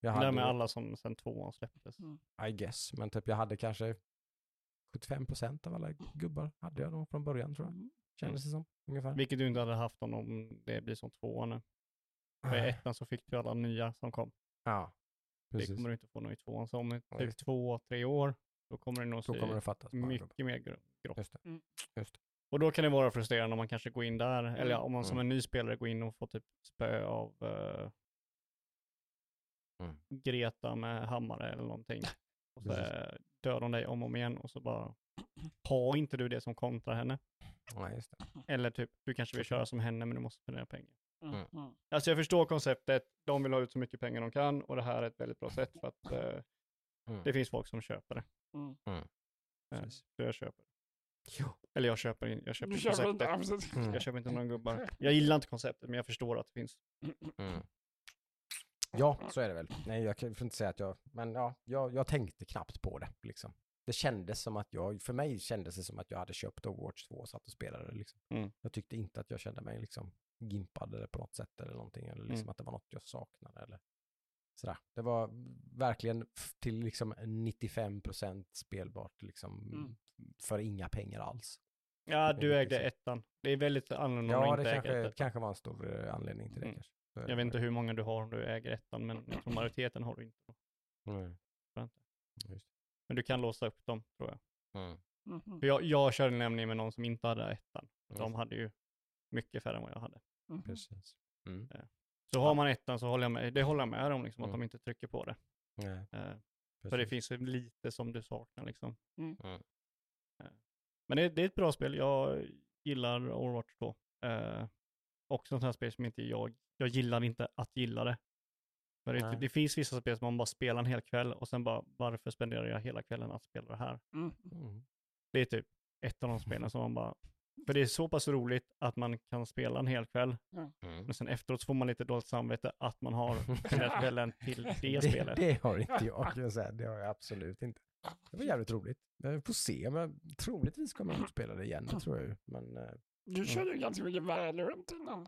Jag Nej hade, med alla som sen tvåan släpptes. I guess, men typ jag hade kanske 75% av alla gubbar hade jag nog från början tror jag. Mm. Kändes det som ungefär. Vilket du inte hade haft om de- det blir som tvåan nu. För i ettan så fick du alla nya som kom. Ja, Det precis. kommer du inte få något i tvåan. Så om typ två, tre år, då kommer det nog Då se kommer det fattas bara mycket mer gr- grått. Just det. Mm. Just det. Och då kan det vara frustrerande om man kanske går in där, eller ja, om man som Mm. en ny spelare går in och får typ spö av eh, Mm. Greta med hammare eller någonting. Och så Precis. dör de dig om och om igen och så bara har inte du det som kontrar henne. Ja, just det. Eller typ, du kanske vill köra som henne men du måste spendera pengar. Mm. Mm. Mm. Alltså jag förstår konceptet, de vill ha ut så mycket pengar de kan och det här är ett väldigt bra sätt för att eh, Mm. det finns folk som köper det. Mm. Eh, så jag köper det. Jo. Eller jag köper, in, jag köper Du köper inte konceptet. Mm. Jag köper inte några gubbar. Jag gillar inte konceptet men jag förstår att det finns. Ja, så är det väl. Nej, jag kan inte säga att jag, men ja, jag, jag tänkte knappt på det liksom. Det kändes som att jag, för mig kändes det som att jag hade köpt Overwatch 2 och satt och spelade det liksom. Mm. Jag tyckte inte att jag kände mig liksom gimpad eller på något sätt eller någonting, eller liksom Mm. att det var något jag saknade eller sådär. Det var verkligen till liksom 95% spelbart liksom Mm. för inga pengar alls. Ja, Det du ägde ettan. Det är väldigt annorlunda Ja, det inte äger kanske, ettan. kanske var en stor eh, anledning till det Mm. kanske. Jag vet inte hur många du har om du äger ettan, men jag tror majoriteten har du inte. Mm. Inte. Just Men du kan låsa upp dem, tror jag. Mm. Mhm. För jag, jag körde nämligen med någon som inte hade ettan. Just De hade ju mycket färre än vad jag hade. Mhm. Precis. Mm. Så har man ettan så håller jag med, det håller jag med om, liksom, att Mm. de inte trycker på det. Nej, Eh, för det finns ju lite som du saknar liksom. Mm. Mm. Eh, men det, det är ett bra spel, jag gillar Overwatch 2. Eh, och sånt här spel som inte jag, jag gillar inte att gilla det. För det, det finns vissa spel som man bara spelar en hel kväll och sen bara, varför spenderar jag hela kvällen att spela det här? Mm. Mm. Det är typ ett av de spelen som man bara, för det är så pass roligt att man kan spela en hel kväll, Mm. men sen efteråt så får man lite dåligt samvete att man har spenderat kvällen till det, spelet. Det har inte jag, kan jag säga. Det har jag absolut inte. Det var jävligt roligt. Vi får se, men troligtvis kommer jag att spela det igen, det tror jag. Men eh, Du körde ju ganska mycket Valorant innan.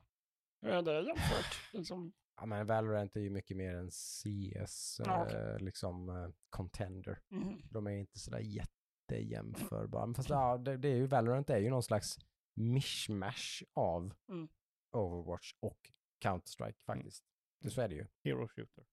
Hur är det jämfört? Liksom, Ja, men Valorant är ju mycket mer en CS, Ja, okej. eh, liksom eh, contender. mhm. De är inte sådär jättejämförbara. Men fast ja, det, det är ju, Valorant är ju någon slags mishmash av Mm. Overwatch och Counter-Strike faktiskt. Det, så är det ju. Hero shooter.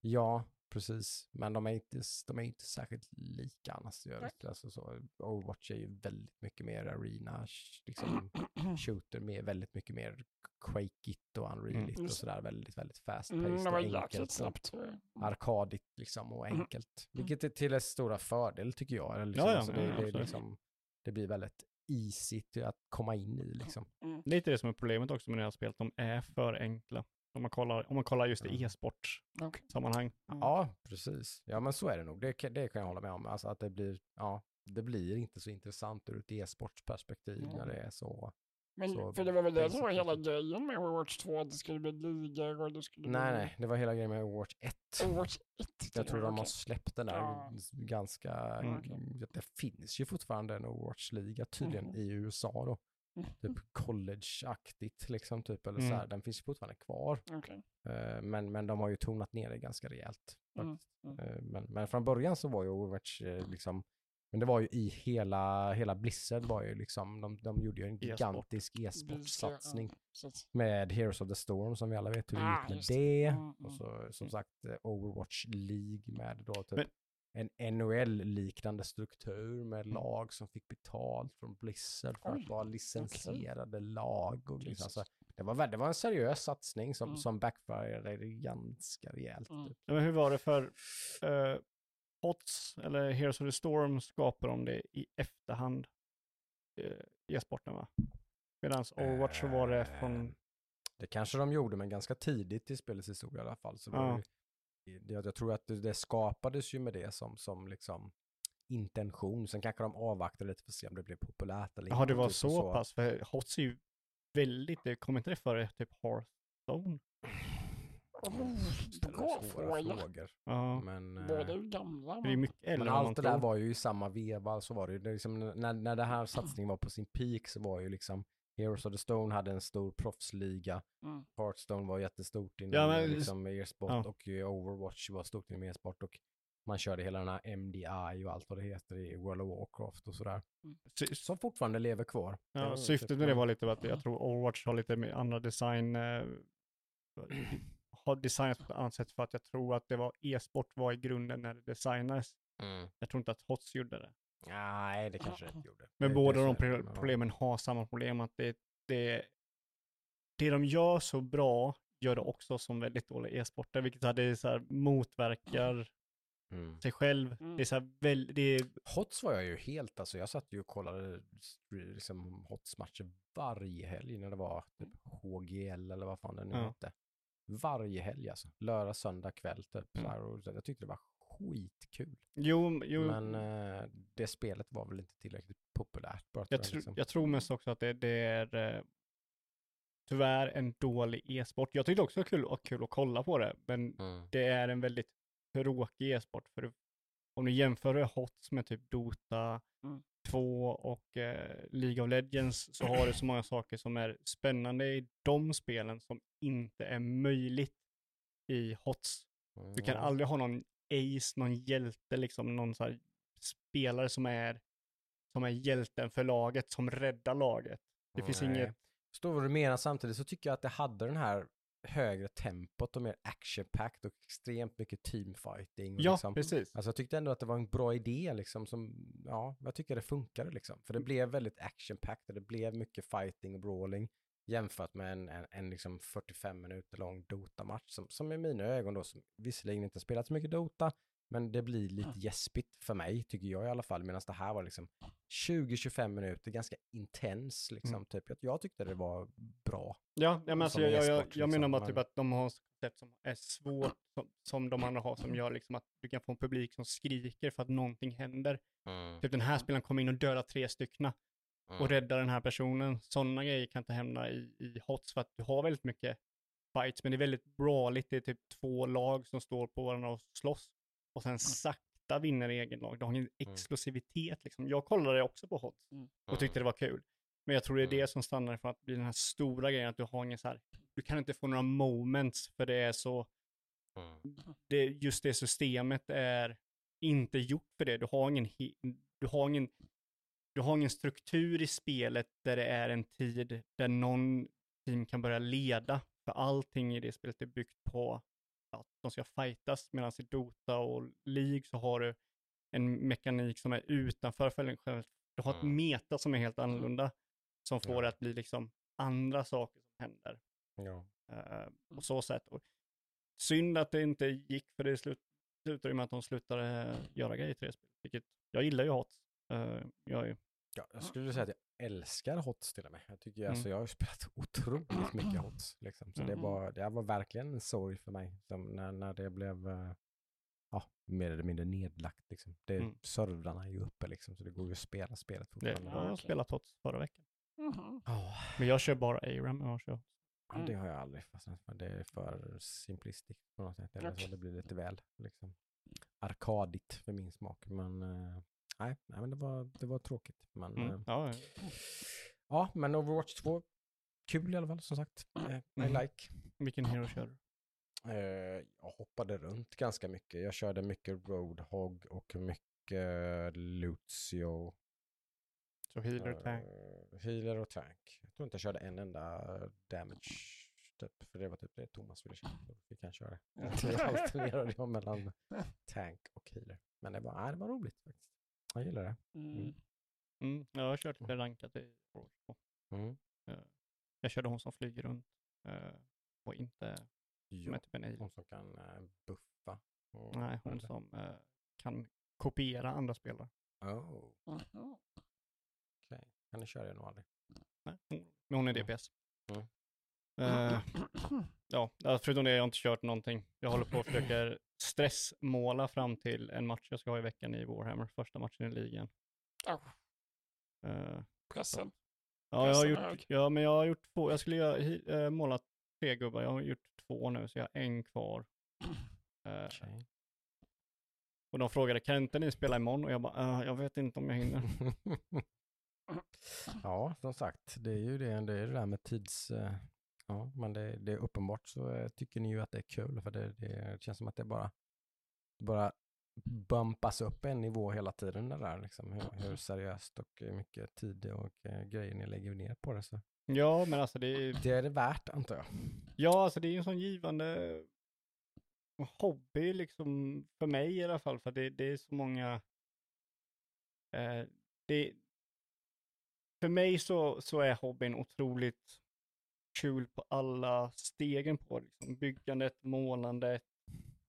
Ja, precis. Men de är inte, de är inte särskilt lika annars. Alltså, så, Overwatch är ju väldigt mycket mer arena, liksom shooter, med väldigt mycket mer quakeigt och unrealigt och Just. sådär. Väldigt, väldigt fast Mm, paced det var och enkelt. Och snabbt. arkadigt liksom och Mm. enkelt. Vilket är till dess stora fördel tycker jag. Liksom, Ja, ja, alltså, det, ja, det, är absolut. liksom, det blir väldigt easy att komma in i liksom. Lite det som är problemet också med det här spelet, de är för enkla. Om man kollar, om man kollar just i Mm. e-sportsammanhang. Mm. Ja, precis. Ja, men så är det nog. Det, kan- det kan jag hålla med om. Alltså att det blir, ja, det blir inte så intressant ur ett e-sportsperspektiv när Mm. det är så. Men Så för det var väl det som var hela grejen med Overwatch 2, att det skulle bli ligor och det skulle Nej, bli... nej, det var hela grejen med Overwatch 1. Overwatch 1. Jag tror de har släppt den där Ja. ganska, Mm. det finns ju fortfarande en Overwatch-liga tydligen Mhm. i USA då. Mm. Typ college-aktigt liksom typ, eller Mm. så här. Den finns ju fortfarande kvar. Okej. Eh, men, men de har ju tonat ner det ganska rejält. Mm, mm. Eh, men, men från början så var ju Overwatch eh, liksom, men det var ju i hela, hela Blizzard var ju liksom, de, de gjorde ju en gigantisk e-sportsatsning Ja, så med Heroes of the Storm som vi alla vet hur det Ah, gick med just det. det. Mm, Och mm, så som mm. sagt eh, Overwatch League med då typ Men- en NHL-liknande struktur med lag som fick betalt från Blizzard för Mm. Oj, att vara licensierade lag. Och liksom, alltså, det, var, det var en seriös satsning som, Mm. som backfirade ganska rejält. Mm. Typ. Men hur var det för uh, HOTS eller Heroes of the Storm skapade de det i efterhand uh, e-sporten va? Medan Overwatch så var det Eh, från, Det kanske de gjorde, men ganska tidigt i spelets historia i alla fall. Så det Ja. ju, jag, jag tror att det, det skapades ju med det som, som liksom intention. Sen kanske de avvaktade lite för att se om det blev populärt eller inte, det var typ, så, och pass, för HOTS är ju väldigt, det kommer inte det före typ Hearthstone? Bra fråga. frågor. Ja, Men, eh, är ju gamla. det är men- mycket äldre men än vad man allt det där tror. var ju i samma veva, så var det ju. Det är liksom, när, när det här satsningen var på sin peak så var ju liksom Heroes of the Stone hade en stor proffsliga. Mm. Hearthstone var jättestort inom Ja, men- liksom, e-sport ja. och eh, Overwatch var stort inom e-sport. Och man körde hela den här MDI och allt vad det heter i World of Warcraft och sådär. Sy- Som fortfarande lever kvar. Ja, syftet med det var lite att jag tror Overwatch har lite mer andra design, eh, har designats på ett annat sätt för att jag tror att det var e-sport var i grunden när det designades. Mm. Jag tror inte att HOTS gjorde det. Nej, det kanske det inte gjorde. Men Det- båda det de problemen har samma problem, att det, det, det de gör så bra gör det också som väldigt dåliga e-sporter, vilket så här, det är så här, motverkar Mm. sig själv. Mm. Det är så här, väl, det är, Hots var jag ju helt, alltså jag satt ju och kollade liksom Hots-matcher varje helg när det var typ HGL eller vad fan det nu Ja. hette. Varje helg alltså. Lördag, söndag kväll typ. Så Mm. här, och jag tyckte det var skitkul. jo, jo Men eh, det spelet var väl inte tillräckligt populärt bara. jag, tror tr- liksom. jag tror mest också att det, det är eh, tyvärr en dålig e-sport. Jag tyckte också det var kul, och kul att kolla på det, men Mm. det är en väldigt tråkig e-sport. För om du jämför HOTS med typ Dota Mm. 2 och eh, League of Legends så har du så många saker som är spännande i de spelen som inte är möjligt i HOTS. Du kan Ja. aldrig ha någon ace, någon hjälte, liksom någon så spelare som är, som är hjälten för laget, som räddar laget. Det finns Nej. inget, Förstår vad du menar samtidigt så tycker jag att det hade den här högre tempot och mer action-packed och extremt mycket teamfighting. och ja liksom. precis. Alltså jag tyckte ändå att det var en bra idé liksom som, ja, jag tycker det funkade liksom. För det blev väldigt action-packed och det blev mycket fighting och brawling jämfört med en, en, en liksom 45 minuter lång Dota-match som, som i mina ögon då, som visserligen inte spelat så mycket Dota, men det blir lite gäspigt för mig, tycker jag i alla fall, medan det här var liksom 20-25 minuter, ganska intens liksom, Mm. typ. Jag, jag tyckte det var bra. Ja, ja men alltså, jag, jag, jag, jag menar liksom, bara typ men- att de har ett koncept som är svårt, som, som de andra har, som gör liksom att du kan få en publik som skriker för att någonting händer. Typ den här spelaren kommer in och dödar tre stycken Mm. och räddar den här personen. Sådana grejer kan inte hända i, i HOTS för att du har väldigt mycket fights, men det är väldigt brawligt. Det är typ två lag som står på varandra och slåss och sen sakta vinner egen lag. Du har ingen exklusivitet liksom. Jag kollade också på HOTS Mm. och tyckte det var kul. Men jag tror det är Mm. det som stannar för att bli den här stora grejen, att du har ingen så här, du kan inte få några moments för det är så, Mm. det, just det systemet är inte gjort för det. Du har ingen, du har ingen, du har ingen struktur i spelet där det är en tid där någon team kan börja leda. För allting i det spelet är byggt på att de ska fightas. Medan i Dota och League så har du en mekanik som är utanför för en själv. Du har ett Mm. meta som är helt annorlunda. Som får Ja. det att bli liksom andra saker som händer. Ja. Uh, på så sätt. Och synd att det inte gick, för det slut, slutade med att de slutade eh, göra grejer det spelet. Vilket, jag gillar ju HOTS. Uh, jag är, Ja, jag skulle säga att jag älskar HOTS till och med. Jag tycker Mm. alltså, jag har spelat otroligt mycket HOTS. Liksom. Så det, Mm. var, det var verkligen en sorg för mig som när, när det blev eh, ja, mer eller mindre nedlagt. Liksom. Det, Mm. Servrarna är ju uppe liksom, så det går ju att spela spelet det, fortfarande. jag har spelat HOTS förra veckan. Mhm. Ja, Men jag kör bara ARAM. Jag kör. ja, det har jag aldrig fastnat för. Det är för simplistiskt på något sätt. Eller så det blir lite väl liksom, arkadigt för min smak. Men eh, nej, nej men det, var, det var tråkigt. Men, Mm. eh, Ja, ja. ja, men Overwatch 2, kul i alla fall som sagt. Eh, I Mhm. like. Vilken hero kör du? Eh, jag hoppade runt ganska mycket. Jag körde mycket Roadhog och mycket Lucio. Så healer, tank. Eh, healer och tank. Jag tror inte jag körde en enda damage. Typ, för det var typ det Thomas ville köra. Fick han köra. Jag alternerade jag mellan tank och healer. Men det var, nej, det var roligt faktiskt. Jag gillar det. Mm. Mm. Jag har kört lite rankat i Overwatch 2. Mm. Jag körde hon som flyger runt. eh, och inte Ja, är typ en alien. hon som kan eh, buffa. och- Nej, hon eller? som eh, kan kopiera andra spelare. Oh, okej. Henne kör jag nog aldrig. Nej, men hon är Mm. DPS. Mm. Eh, ja, förutom det har jag inte kört någonting. Jag håller på och försöker stressmåla fram till en match jag ska ha i veckan i Warhammer, första matchen i ligan. Au, Eh, pressen. ja, jag har gjort, ja, men jag har gjort två, jag skulle göra, eh, måla tre gubbar, jag har gjort två nu, så jag har en kvar. Eh, Okej. och de frågade, kan inte ni spela imorgon? Och jag bara, "Eh, jag vet inte om jag hinner. ja, som sagt, det är ju det, det, är det där med tids... eh, Ja, men det, det är uppenbart så eh, tycker ni ju att det är kul för det, det känns som att det bara, bara bumpas upp en nivå hela tiden det där. Liksom, hur, hur seriöst och hur mycket tid och eh, grejer ni lägger ner på det. Så. Ja, men alltså det är, Det är det värt antar jag. ja, alltså det är en sån givande hobby liksom för mig i alla fall, för det, det är så många, eh, det, för mig så, så är hobbyn otroligt kul på alla stegen på liksom, byggandet, målandet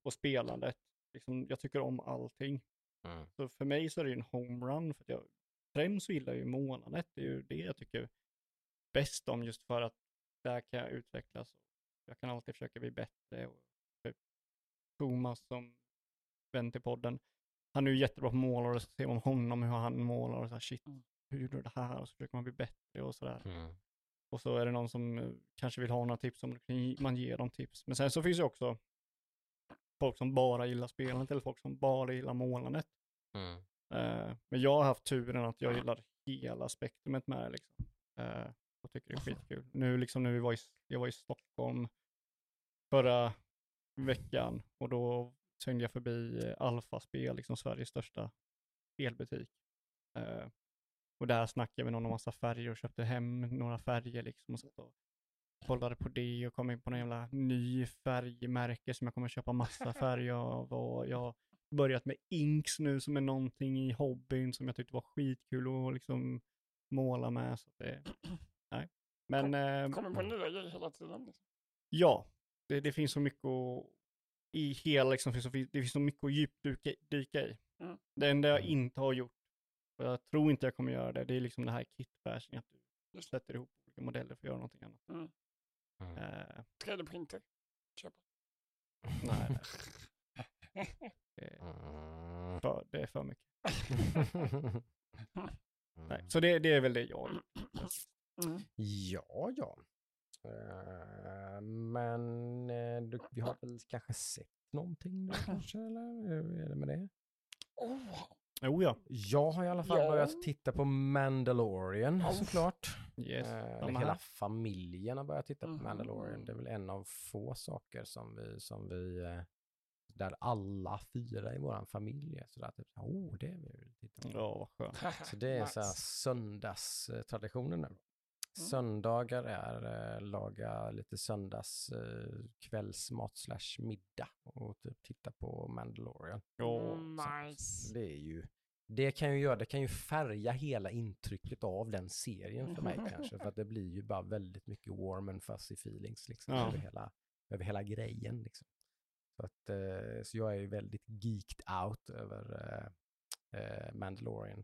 och spelandet. Liksom, jag tycker om allting. Mm. Så för mig så är det en homerun, för jag främst så gillar jag ju målandet. Det är ju det jag tycker bäst om, just för att där kan jag utvecklas. Jag kan alltid försöka bli bättre. Och typ Thomas som vän till podden, han är ju jättebra på målar och så ser man honom hur han målar och så här, shit, Mm. hur gjorde du det här? Och så försöker man bli bättre och sådär. Mm. Och så är det någon som eh, kanske vill ha några tips, om man ger dem tips. Men sen så finns det också folk som bara gillar spelandet eller folk som bara gillar målandet. Mm. Eh, men jag har haft turen att jag gillar hela spektrumet med det liksom. Eh, och tycker det är skitkul. Nu liksom när vi var i, jag var i Stockholm förra veckan och då svängde jag förbi Alfa-spel, liksom Sveriges största spelbutik. Eh, och där snackade vi någon om massa färger och köpte hem några färger liksom och satt och kollade på det och kom in på någon jävla ny färgmärke som jag kommer köpa massa färger av och jag har börjat med inks nu som är någonting i hobbyn som jag tyckte var skitkul att liksom måla med. Så det, nej. Men eh, Kommer på nya grejer hela tiden. Liksom. ja, det, det finns så mycket att, i hela, liksom, det finns så mycket att djupdyka dyka i. Mm. Det enda jag inte har gjort, och jag tror inte jag kommer göra det, det är liksom det här kitbashing, att du sätter ihop olika modeller för att göra någonting annat. Mm. Mm. Eh, 3D-printer. Köpa. nej, nej. Det, är Mm. för, det är för mycket. Nej, så det, det är väl det jag Mm. Ja, ja. Eh, men eh, du, vi har väl kanske sett någonting nu kanske, eller hur är det med det? Oh, Jo ja. Jag har i alla fall Ja. börjat titta på Mandalorian Ja. såklart. Yes. Eh, hela familjen har börjat titta på Mhm. Mandalorian. Det är väl en av få saker som vi, som vi eh, där alla fyra i våran familj är sådär typ, oh det vill vi titta på. Ja, vad skönt. Så det är så här nice. söndagstraditionen Mm. nu. Söndagar är eh, laga lite söndags eh, kvällsmat slash middag och typ titta på Mandalorian. Mm, nice. Det är ju, det kan ju göra, det kan ju färga hela intrycket av den serien för mig kanske, för att det blir ju bara väldigt mycket warm and fuzzy feelings liksom Ja. över, hela, över hela grejen liksom. Så, att, eh, så jag är ju väldigt geeked out över eh, eh, Mandalorian.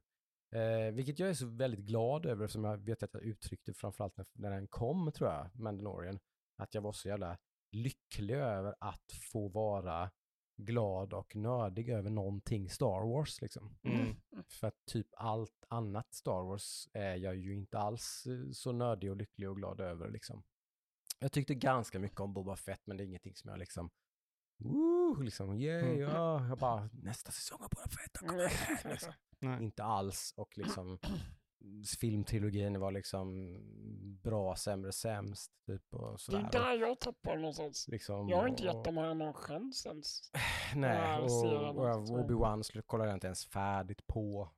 Eh, vilket jag är så väldigt glad över, som jag vet att jag uttryckte framförallt när, när den kom, tror jag, Mandalorian, att jag var så jävla lycklig över att få vara glad och nördig över någonting Star Wars liksom. Mm. För att typ allt annat Star Wars är jag ju inte alls eh, så nördig och lycklig och glad över liksom. Jag tyckte ganska mycket om Boba Fett, men det är ingenting som jag liksom Woo, liksom, yeah, Mm. ja, jag bara, nästa säsong av Boba Fett, kom igen, liksom. Inte alls, och liksom filmtrilogin var liksom bra, sämre, sämst, typ och Det är sådär. där jag tappar någonstans. Liksom, Jag har inte och- gett dem här någon chans ens. Nej, och, och också. Obi-Wan kollade jag inte ens färdigt på.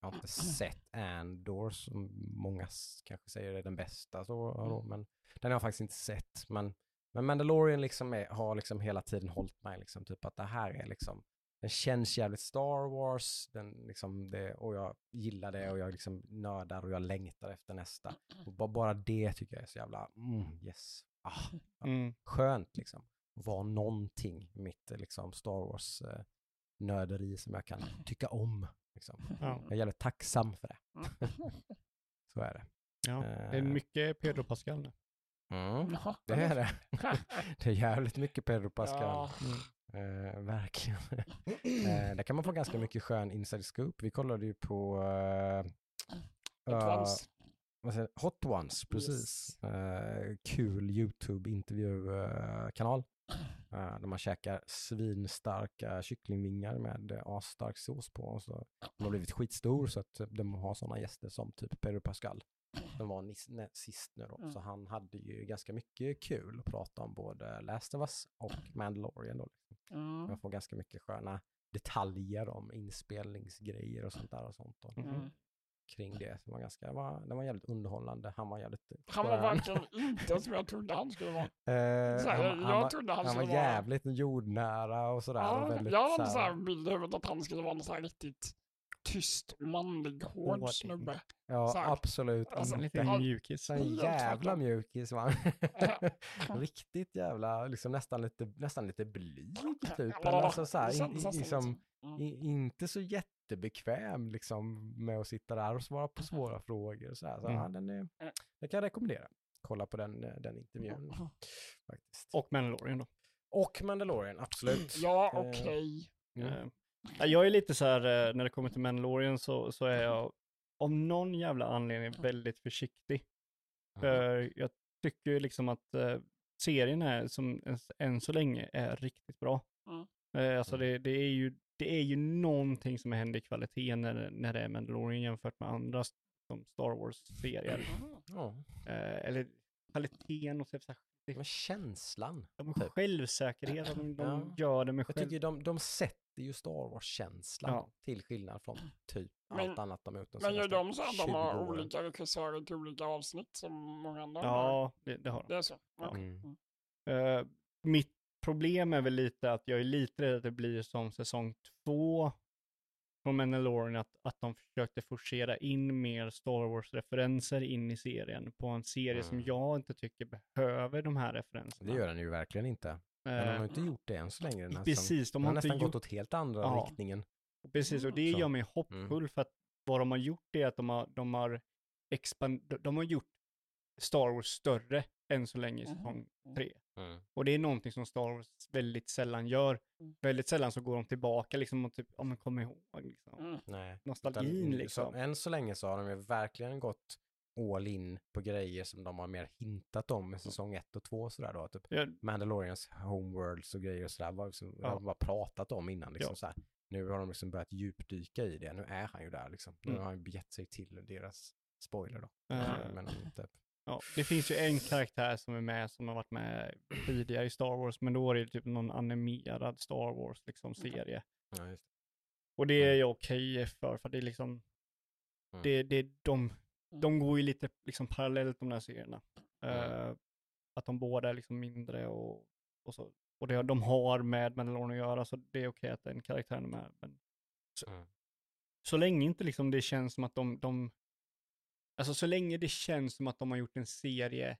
Jag har inte sett Andor, som många kanske säger är den bästa, så, då, men den har jag faktiskt inte sett. Men, men Mandalorian liksom är, har liksom hela tiden hållit mig, liksom, typ att det här är liksom, den känns jävligt Star Wars, den liksom det, och jag gillar det och jag liksom nördar och jag längtar efter nästa. Och bara, bara det tycker jag är så jävla, mm, yes. Ah, Mm. skönt liksom. Vara någonting mitt eh, liksom, Star Wars eh, nörderi som jag kan tycka om. Liksom. Ja. Jag är jävligt tacksam för det. Så är det. Ja. Det är Eh. mycket Pedro Pascal nu. Mm, Ja, det är det. Det är jävligt mycket Pedro Pascal. Ja, Eh, verkligen. eh, där kan man få ganska mycket skön inside scoop. Vi kollade ju på eh, vans. vad säger, Hot Ones, precis. Eh, kul YouTube-intervjukanal. Uh, där man käkar svinstarka kycklingvingar med uh, asstark sås på. Och så, de har blivit skitstor så att de har sådana gäster som typ Pedro Pascal. Som var sist nu då. Mm. Så han hade ju ganska mycket kul att prata om både Last of Us och Mandalorian då. Mm. Man får ganska mycket sköna detaljer om inspelningsgrejer och sånt där och sånt. Och. Mm. kring det. som var ganska, det var, det var jävligt underhållande. Han var jävligt Han var verkligen inte som jag trodde han skulle vara. Eh, Så här, han, jag han, var, trodde han han var skulle vara... jävligt jordnära och sådär. och Ja, väldigt, jag hade så så bild i huvudet att han skulle vara en så här riktigt tyst, manlig, hård Hård. snubbe. Ja, så här. absolut. Alltså, En inte. liten mjukis. Så en helt jävla tvärtom. mjukis. Ja. Riktigt jävla, liksom nästan lite, nästan lite blyg typ. Ja, Eller alltså så här, det in, kändes in, nästan liksom. Mm. i, inte så jättebekväm liksom med att sitta där och svara på svåra frågor och så här. Så, Mm. ja, den är, kan jag rekommendera. Kolla på den, eh, den intervjun faktiskt. Och Mandalorian då. Och Mandalorian, absolut. Ja, Eh, okej. Mm. Eh, jag är lite så här, eh, när det kommer till Mandalorian så, så är jag av någon jävla anledning väldigt försiktig. För jag tycker liksom att eh, serien är, som än, så länge, är riktigt bra. Mm. Eh, alltså det, det, är ju, det är ju någonting som händer i kvaliteten när, det- när det är Mandalorian jämfört med andra som Star Wars-serier. Mm. Eh, eller kvaliteten och så, men känslan. de Typ. självsäkerhet, de, de Ja. gör det med Jag själv... tycker de, de sätter ju Star Wars-känslan Ja. till skillnad från typ Men- allt annat de har gjort de Men gör de så att de 20 har olika regissörer till olika avsnitt som många andra har? Ja, det, det har de. Det är så? Ja. Mm. Eh, mitt problem är väl lite att jag är lite rädd att det blir som säsong två från Mandalorian, att, att de försökte forcera in mer Star Wars-referenser in i serien på en serie som Mm. jag inte tycker behöver de här referenserna. Det gör den ju verkligen inte. Men de Eh, har inte gjort det än så länge. Den precis, de de har har inte nästan gjort gått åt helt andra Ja. riktningen. Precis, och det Så. gör mig hoppfull för att vad de har gjort är att de har, de har, expand, de har gjort Star Wars större än så länge i Mhm. säsong tre. Och det är någonting som Star Wars väldigt sällan gör. Mm. Väldigt sällan så går de tillbaka liksom och typ, ja men kom ihåg liksom. Mm. Nej. Nostalgin Utan, liksom. Så, än så länge så har de ju verkligen gått all in på grejer som de har mer hintat om i säsong ett och två och sådär då. Typ Ja, Mandalorians homeworlds och grejer och sådär. Var liksom, Ja. de bara pratat om innan liksom Ja. så här. Nu har de liksom börjat djupdyka i det. Nu är han ju där liksom. Nu Mm. har han begett sig till deras spoiler då. Eh. Men typ. ja, det finns ju en karaktär som är med som har varit med tidigare i Star Wars, men då är det typ någon animerad Star Wars liksom serie. Ja, just. Och det är jag okej för, för det är liksom, Mm. det, det, de, de går ju lite liksom parallellt de där serierna. Mm. Eh, att de båda är liksom mindre och, och så. Och det, de har med Mandalorian att göra, så det är okej att den karaktären är med. Men så, Mm. så länge inte liksom det känns som att de, de, alltså så länge det känns som att de har gjort en serie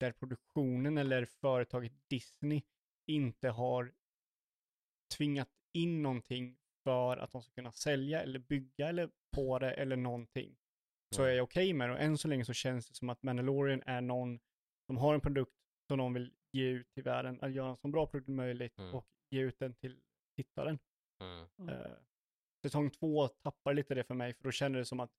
där produktionen eller företaget Disney inte har tvingat in någonting för att de ska kunna sälja eller bygga eller på det eller någonting. Så är jag okej med det. Och än så länge så känns det som att Mandalorian är någon som har en produkt som de vill ge ut till världen, att göra en så bra produkt som möjligt Mm. och ge ut den till tittaren. Mm. Eh, säsong två tappar lite det för mig, för då kände det som att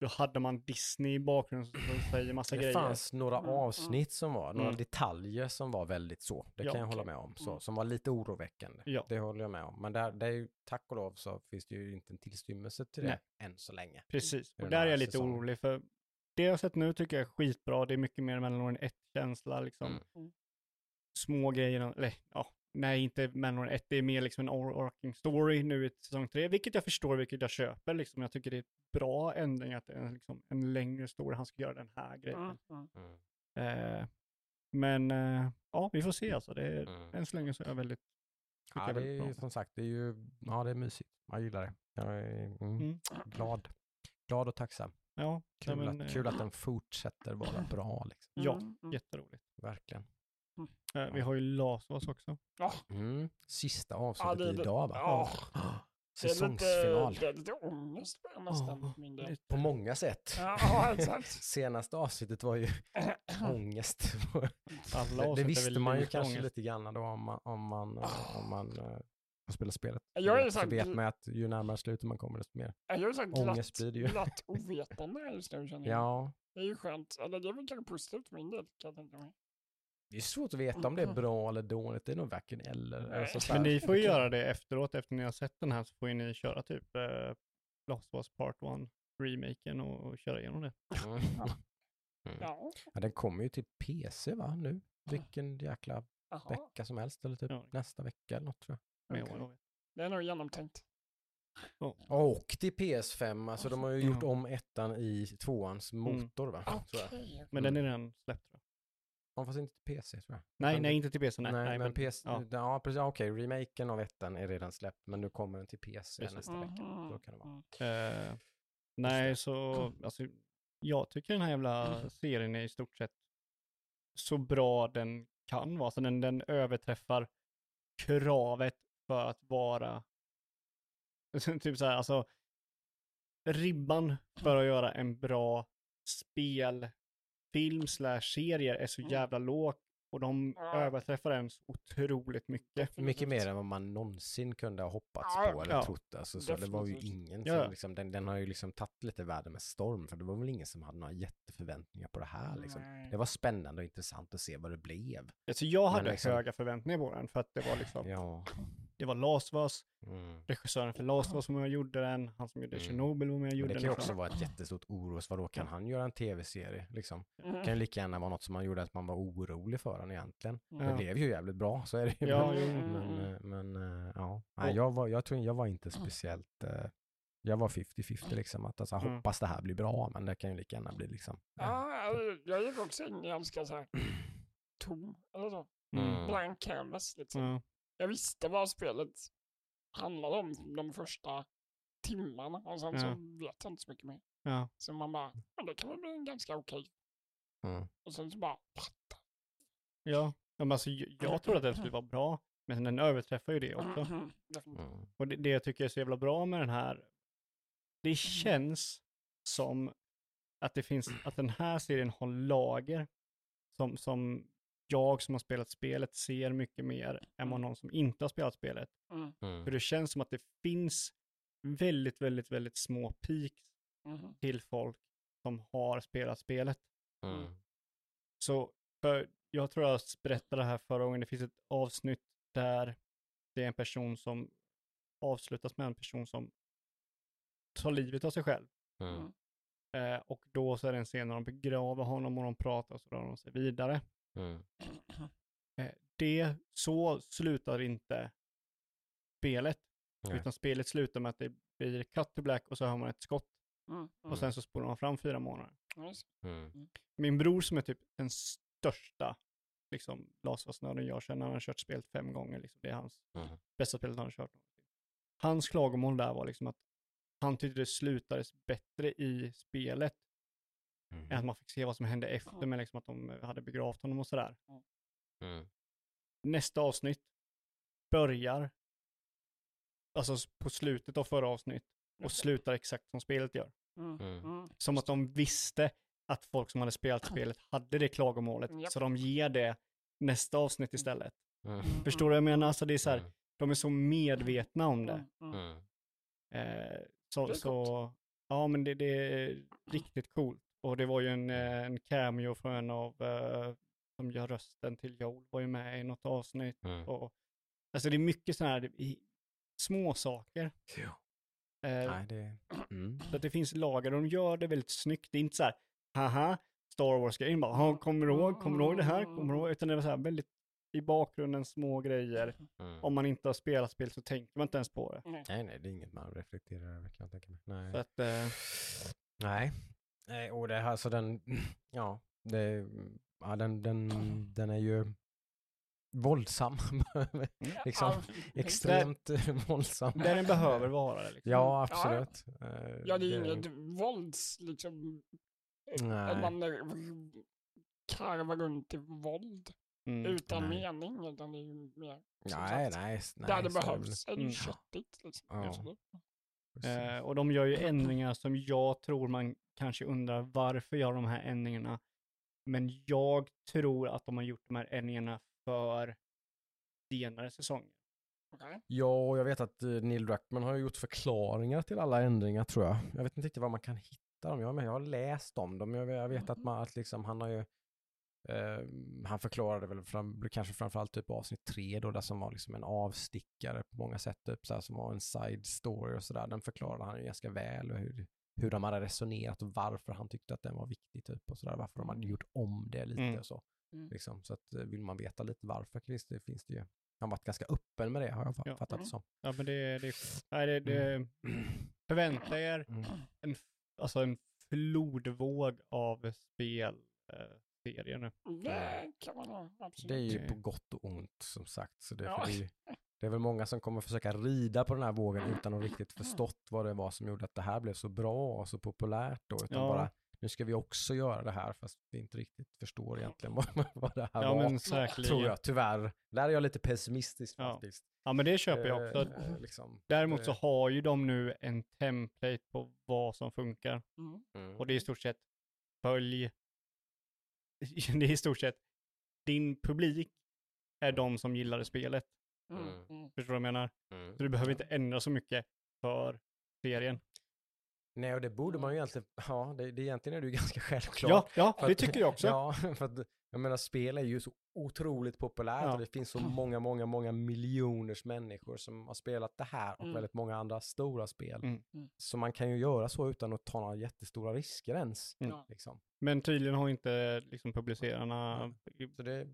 då hade man Disney i bakgrunden som säger massa Det grejer. fanns några Mm, mm. avsnitt som var, några Mm. detaljer som var väldigt så. Det Ja, kan jag okej. hålla med om. Så. Som var lite oroväckande. Ja. Det håller jag med om. Men där, det är ju, tack och lov så finns det ju inte en tillstymmelse till det Nej. än så länge. Precis, och där är jag lite säsongen. orolig för det jag har sett nu tycker jag är skitbra. Det är mycket mer Mandalorian 1-känsla liksom. Mm. Mm. Små grejer, eller ja, nej inte Mandalorian 1, det är mer liksom en overarching story nu i säsong 3, vilket jag förstår, vilket jag köper liksom. Jag tycker det är ett bra ändring att det är liksom en längre story, han ska göra den här grejen. Mm. Mm. Mm. Eh, men eh, ja, vi får se alltså. Det är, Mm. Än så länge så är jag väldigt, Ja, jag det är ju bra. som sagt, det är ju, ja det är mysigt. Jag gillar det. Jag är mm, Mm. glad. Glad och tacksam. Ja, Kul, men, att, eh, kul att den fortsätter vara bra liksom. Ja, Mm, mm. jätteroligt. Verkligen. Eh, vi har ju Us också. Mm. Sista avsnittet är det- idag va? ja, Ah, det är lite, Säsongsfinal. det är lite ångest på nästan. Ja, för min del. lite. På många sätt. Ja, exakt. Senaste avsnittet var ju ångest. Alla det, visste man ju kanske ångest. lite grann då om man, om man, eh, om man eh, har spelat spelet. Jag är så vet man att ju närmare slutet man kommer desto mer Jag är så ångest glatt, blir det ju. glatt ovetande just nu känner jag. Ja, Det är ju skönt. Eller det är väl kanske positivt för min del kan jag tänka mig. Det är svårt att veta om det är bra eller dåligt. Det är nog varken eller. Alltså, så Men ni får ju göra det efteråt, efter ni har sett den här så får ju ni köra typ eh, Last of Us Part 1, remaken och, och köra igenom det. Mm. Mm. Ja, Ja, den kommer ju till PC va nu? Vilken jäkla jaha. vecka som helst eller typ Ja. nästa vecka eller något tror jag. Vet. Det är nog genomtänkt. Och till PS5, alltså de har ju gjort om ettan i tvåans motor va? Okej. Men den är redan släppt. jag. Ja, fast inte till PC tror jag. Nej, Men- nej, inte till PC. Nej, Nej, nej, men, PC, ja. ja, precis, ja, okej, remaken av ettan är redan släppt, men nu kommer den till PC Precis. nästa vecka. Mhm. Så kan det vara. Eh, nej, så alltså, jag tycker den här jävla serien är i stort sett så bra den kan vara. Så den, den överträffar kravet för att vara typ så här, alltså ribban för att göra en bra spelfilm slash serier är så jävla låg och de Ja. överträffar den så otroligt mycket. Mycket mer än vad man någonsin kunde ha hoppats Ja, på eller ja. trott. Alltså, så det var ju ingen Ja. som, liksom, den, den har ju liksom tagit lite världen med storm, för det var väl ingen som hade några jätteförväntningar på det här. Liksom. Det var spännande och intressant att se vad det blev. Alltså jag hade liksom- höga förväntningar på den för att det var liksom, Ja. Det var Last of Us, Mm. regissören för Last of Us som jag gjorde den, han som gjorde Mm. Chernobyl var med och gjorde det den. kan ju liksom. också vara ett jättestort oros. Vadå, kan han göra en tv-serie? Liksom? Mm. Det kan ju lika gärna vara något som man gjorde att man var orolig för honom egentligen. Det Ja. blev ju jävligt bra, så är det ju. Ja, men, men, eh, men eh, ja. Nej, Och- jag, var, jag tror jag var inte speciellt... eh, jag var 50-50 liksom. Att, alltså, jag Mm. hoppas det här blir bra, men det kan ju lika gärna bli liksom... eh, Ja, jag gick också in ganska så här tom, eller så. Mm. Blank canvas liksom. Ja. Jag visste vad spelet handlade om de första timmarna och sen Ja. så vet jag inte så mycket mer. Ja. Så man bara, ja, det kan väl bli ganska okej. Mm. Och sen så bara, Ja. ja men alltså, jag, jag tror att den skulle vara bra, men den överträffar ju det också. Mm. Och det, det jag tycker är så jävla bra med den här, det känns som att det finns, att den här serien har lager som, som jag som har spelat spelet ser mycket mer än vad någon som inte har spelat spelet. Mm, Mm. För det känns som att det finns väldigt, väldigt, väldigt små peaks mhm, till folk som har spelat spelet. Mm. Så för jag tror jag berättade det här förra gången, det finns ett avsnitt där det är en person som avslutas med en person som tar livet av sig själv. Mm. Eh, och då så är det en scen när de begraver honom och de pratar och så rör de sig vidare. Mm. Eh, det, så slutar inte spelet, Nej. utan spelet slutar med att det blir cut to black och så har man ett skott mm, och sen så spolar man fram fyra månader. mm. Mm. Min bror som är typ den största liksom, Us-nörden jag känner, han har kört spelet fem gånger, liksom. det är hans Mm. bästa spelet han har kört. Hans klagomål där var liksom att han tyckte det slutades bättre i spelet än att man fick se vad som hände efter med liksom att de hade begravt honom och sådär. Mm. Nästa avsnitt börjar alltså på slutet av förra avsnitt och slutar exakt som spelet gör. Mm, Mm. mm. Som att de visste att folk som hade spelat spelet hade det klagomålet, Japp. så de ger det nästa avsnitt istället. Mm. Förstår du vad jag menar? Alltså det är så här, Mm. de är så medvetna om det. Mm, mm. Mm. Eh, så, Det är så, ja men det, det är riktigt coolt. Och det var ju en, eh, en cameo från en av, eh, som gör rösten till Joel, var ju med i något avsnitt. Mm. Och, alltså det är mycket sådana här i- små saker. Ja. Eh, Nej, det... Mm. så att det finns lager och de gör det väldigt snyggt. Det är inte så här, haha, Star Wars-grejen bara, "Ha, kommer du ihåg, kommer du ihåg det här, kommer du ihåg? Utan det var så här väldigt i bakgrunden små grejer. Mm. Om man inte har spelat spel så tänker man inte ens på det. Nej. Nej, nej, det är inget man reflekterar över kan jag tänka mig. Nej. Så att, eh, Nej. Nej, och det här så den, ja, det, ja den, den, den är ju våldsam. liksom Ja, extremt våldsam. där den behöver vara. Liksom. Ja, absolut. Eh, Ja, det är inget vålds, liksom. Att Nej. man eh, karvar runt i våld Mm. utan Nej. mening. Utan det är ju mer, Nej, sagt, nej. nej där det behövs är det ju Mm. köttigt. Liksom. Ja. Eh, och de gör ju ändringar som jag tror man kanske undrar varför gör de här ändringarna. Men jag tror att de har gjort de här ändringarna för senare säsonger. Okej. Ja, och jag vet att eh, Neil Druckmann har gjort förklaringar till alla ändringar tror jag. Jag vet inte riktigt var man kan hitta dem. Jag, men jag har läst om dem. Jag, jag vet att, man, att liksom, han har ju eh, han förklarade väl fram, kanske framförallt typ avsnitt tre då, där som var liksom en avstickare på många sätt, typ, så här, som var en side story och sådär. Den förklarade han ju ganska väl och hur, hur de hade resonerat och varför han tyckte att den var viktig typ och sådär. Varför de hade gjort om det lite Mm. och så. Mm. Liksom. Så att eh, vill man veta lite varför, Chris, det finns det ju han varit ganska öppen med det har jag Ja. fattat det Mm. som. Ja, men det, det, nej, det, det förvänta er Mm. en, alltså en flodvåg av spel eh, nu. Det kan man ha, absolut. Det är ju på gott och ont som sagt. Så det, Ja. för det, är ju, det är väl många som kommer försöka rida på den här vågen utan att riktigt förstått vad det var som gjorde att det här blev så bra och så populärt då. Utan Ja. bara, nu ska vi också göra det här fast vi inte riktigt förstår egentligen vad, vad det här Ja, var. men säkerligen. Tror jag, tyvärr. Där är jag lite pessimistisk Ja. faktiskt. Ja, men det köper jag också. Eh, liksom. Däremot så Eh, har ju de nu en template på vad som funkar. Mm. mm. Och det är i stort sett följ. Det är i stort sett din publik är de som gillade spelet. Mm. Mm. Mm. Förstår du vad jag menar? Mm. Så du behöver inte ändra så mycket för serien. Nej, och det borde man ju egentligen, ja, det, det egentligen är det ju ganska självklart. Ja, ja, För det att- tycker jag också. Ja, för att jag menar spel är ju så otroligt populärt Ja. och det finns så många, många, många miljoners människor som har spelat det här och Mm. väldigt många andra stora spel. Mm. Mm. Så man kan ju göra så utan att ta några jättestora risker ens. Mm. Ja. Liksom. Men tydligen har inte liksom publicerarna, Så det,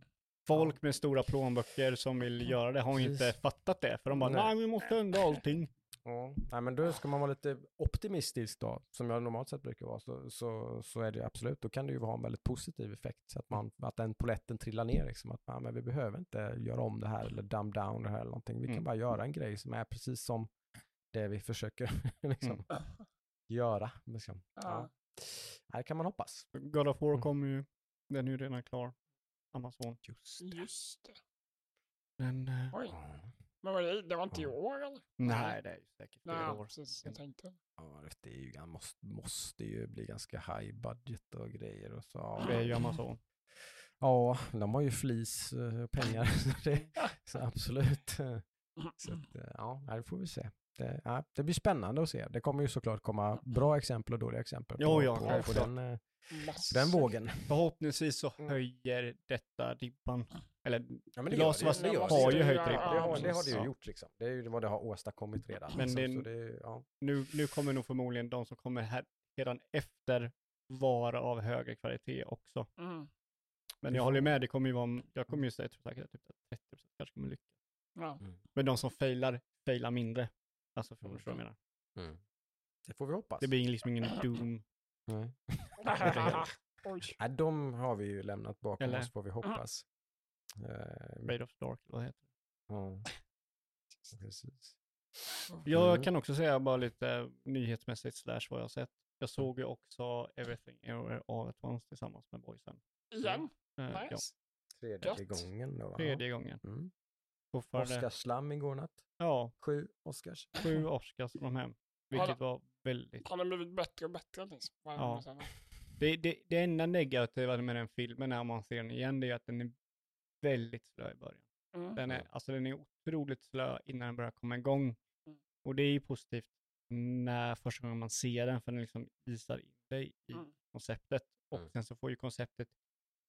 folk med stora plånböcker som vill göra det har ju inte fattat det. För de bara, Nej. nej vi måste ändra allting. ja, nej, men då ska man vara lite optimistisk då, som jag normalt sett brukar vara, så, så, så är det ju absolut, då kan det ju ha en väldigt positiv effekt, så att, man, att den poletten trillar ner, liksom, att ja, men vi behöver inte göra om det här eller dumb down det här eller någonting, vi kan Mm. bara göra en grej som är precis som det vi försöker liksom, Mm. göra. Liksom. Ja. Ja. Här kan man hoppas. God of War Mm. kommer ju, den är ju redan klar. Amazon. Just Just det. Men, eh, Oj. Men var det, det var inte i år eller? nej det är ju säkert flera Nej, år. precis. Jag tänkte. Ja, det är ju, gan- måste, måste ju bli ganska high budget och grejer och så. ja. Det är ju Amazon. Ja, de har ju flis eh, pengar. så det, så absolut. Så att, eh, ja, det får vi se. Det, ja, det blir spännande att se. Det kommer ju såklart komma bra exempel och dåliga exempel på, Jo, ja, på, på den, eh, den vågen. Förhoppningsvis så Mm. höjer detta ribban. Eller Ja, of Us det gör har det. ju höjt det, ribban. det, har, det har det ju gjort liksom. Det är ju vad det har åstadkommit redan. Men liksom. det- så det, ja. nu, nu kommer nog förmodligen de som kommer här redan efter vara av högre kvalitet också. Mm. Men jag håller med, det kommer ju vara, jag kommer ju säga typ säkert typ att 30% kanske kommer lyckas. Ja. Men de som failar, failar mindre. Alltså för Mm. vad jag menar. Mm. Det får vi hoppas. Det blir liksom ingen doom. Nej. De har vi ju lämnat bakom Eller- oss får vi hoppas. Eh, Raid of the Dark, vad heter det? ja. Precis. Jag Mm. kan också säga bara lite nyhetsmässigt slash vad jag har sett. Jag såg ju också Everything Everywhere All At Once tillsammans med boysen. Igen? Eh, ja, Nice. Tredje Gött. gången då. va? tredje gången. Mm. Fortfarande, Oscarslam igår natt. ja, Sju Oscars. sju Oscars från hem. Vilket var väldigt... Har den blivit bättre och bättre liksom? Ja. Det, det, det enda negativa med den filmen när man ser den igen, det är att den är väldigt slö i början. Mm. Den är, alltså den är otroligt slö innan den börjar komma igång. Mm. Och det är ju positivt när första gången man ser den, för den liksom visar in dig i Mm. konceptet. Och Mm. sen så får ju konceptet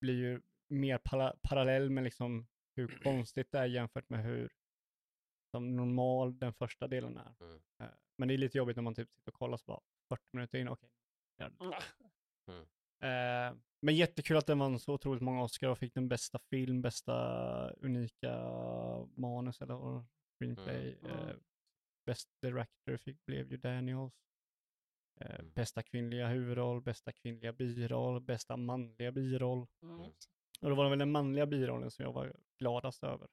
bli ju mer para, parallell med liksom hur konstigt det är jämfört med hur som normal den första delen är. Mm. Eh, Men det är lite jobbigt när man typ sitter och kollar så bara 40 minuter in, okej. Mm. Eh, men jättekul att den vann så otroligt många Oscar och fick den bästa film, bästa unika manus eller screenplay. Mm. Mm. Eh, bäst director fick, blev ju Daniels. Eh, Mm. Bästa kvinnliga huvudroll, bästa kvinnliga biroll, bästa manliga biroll. Mm. Och det var väl den manliga birollen som jag var gladast över.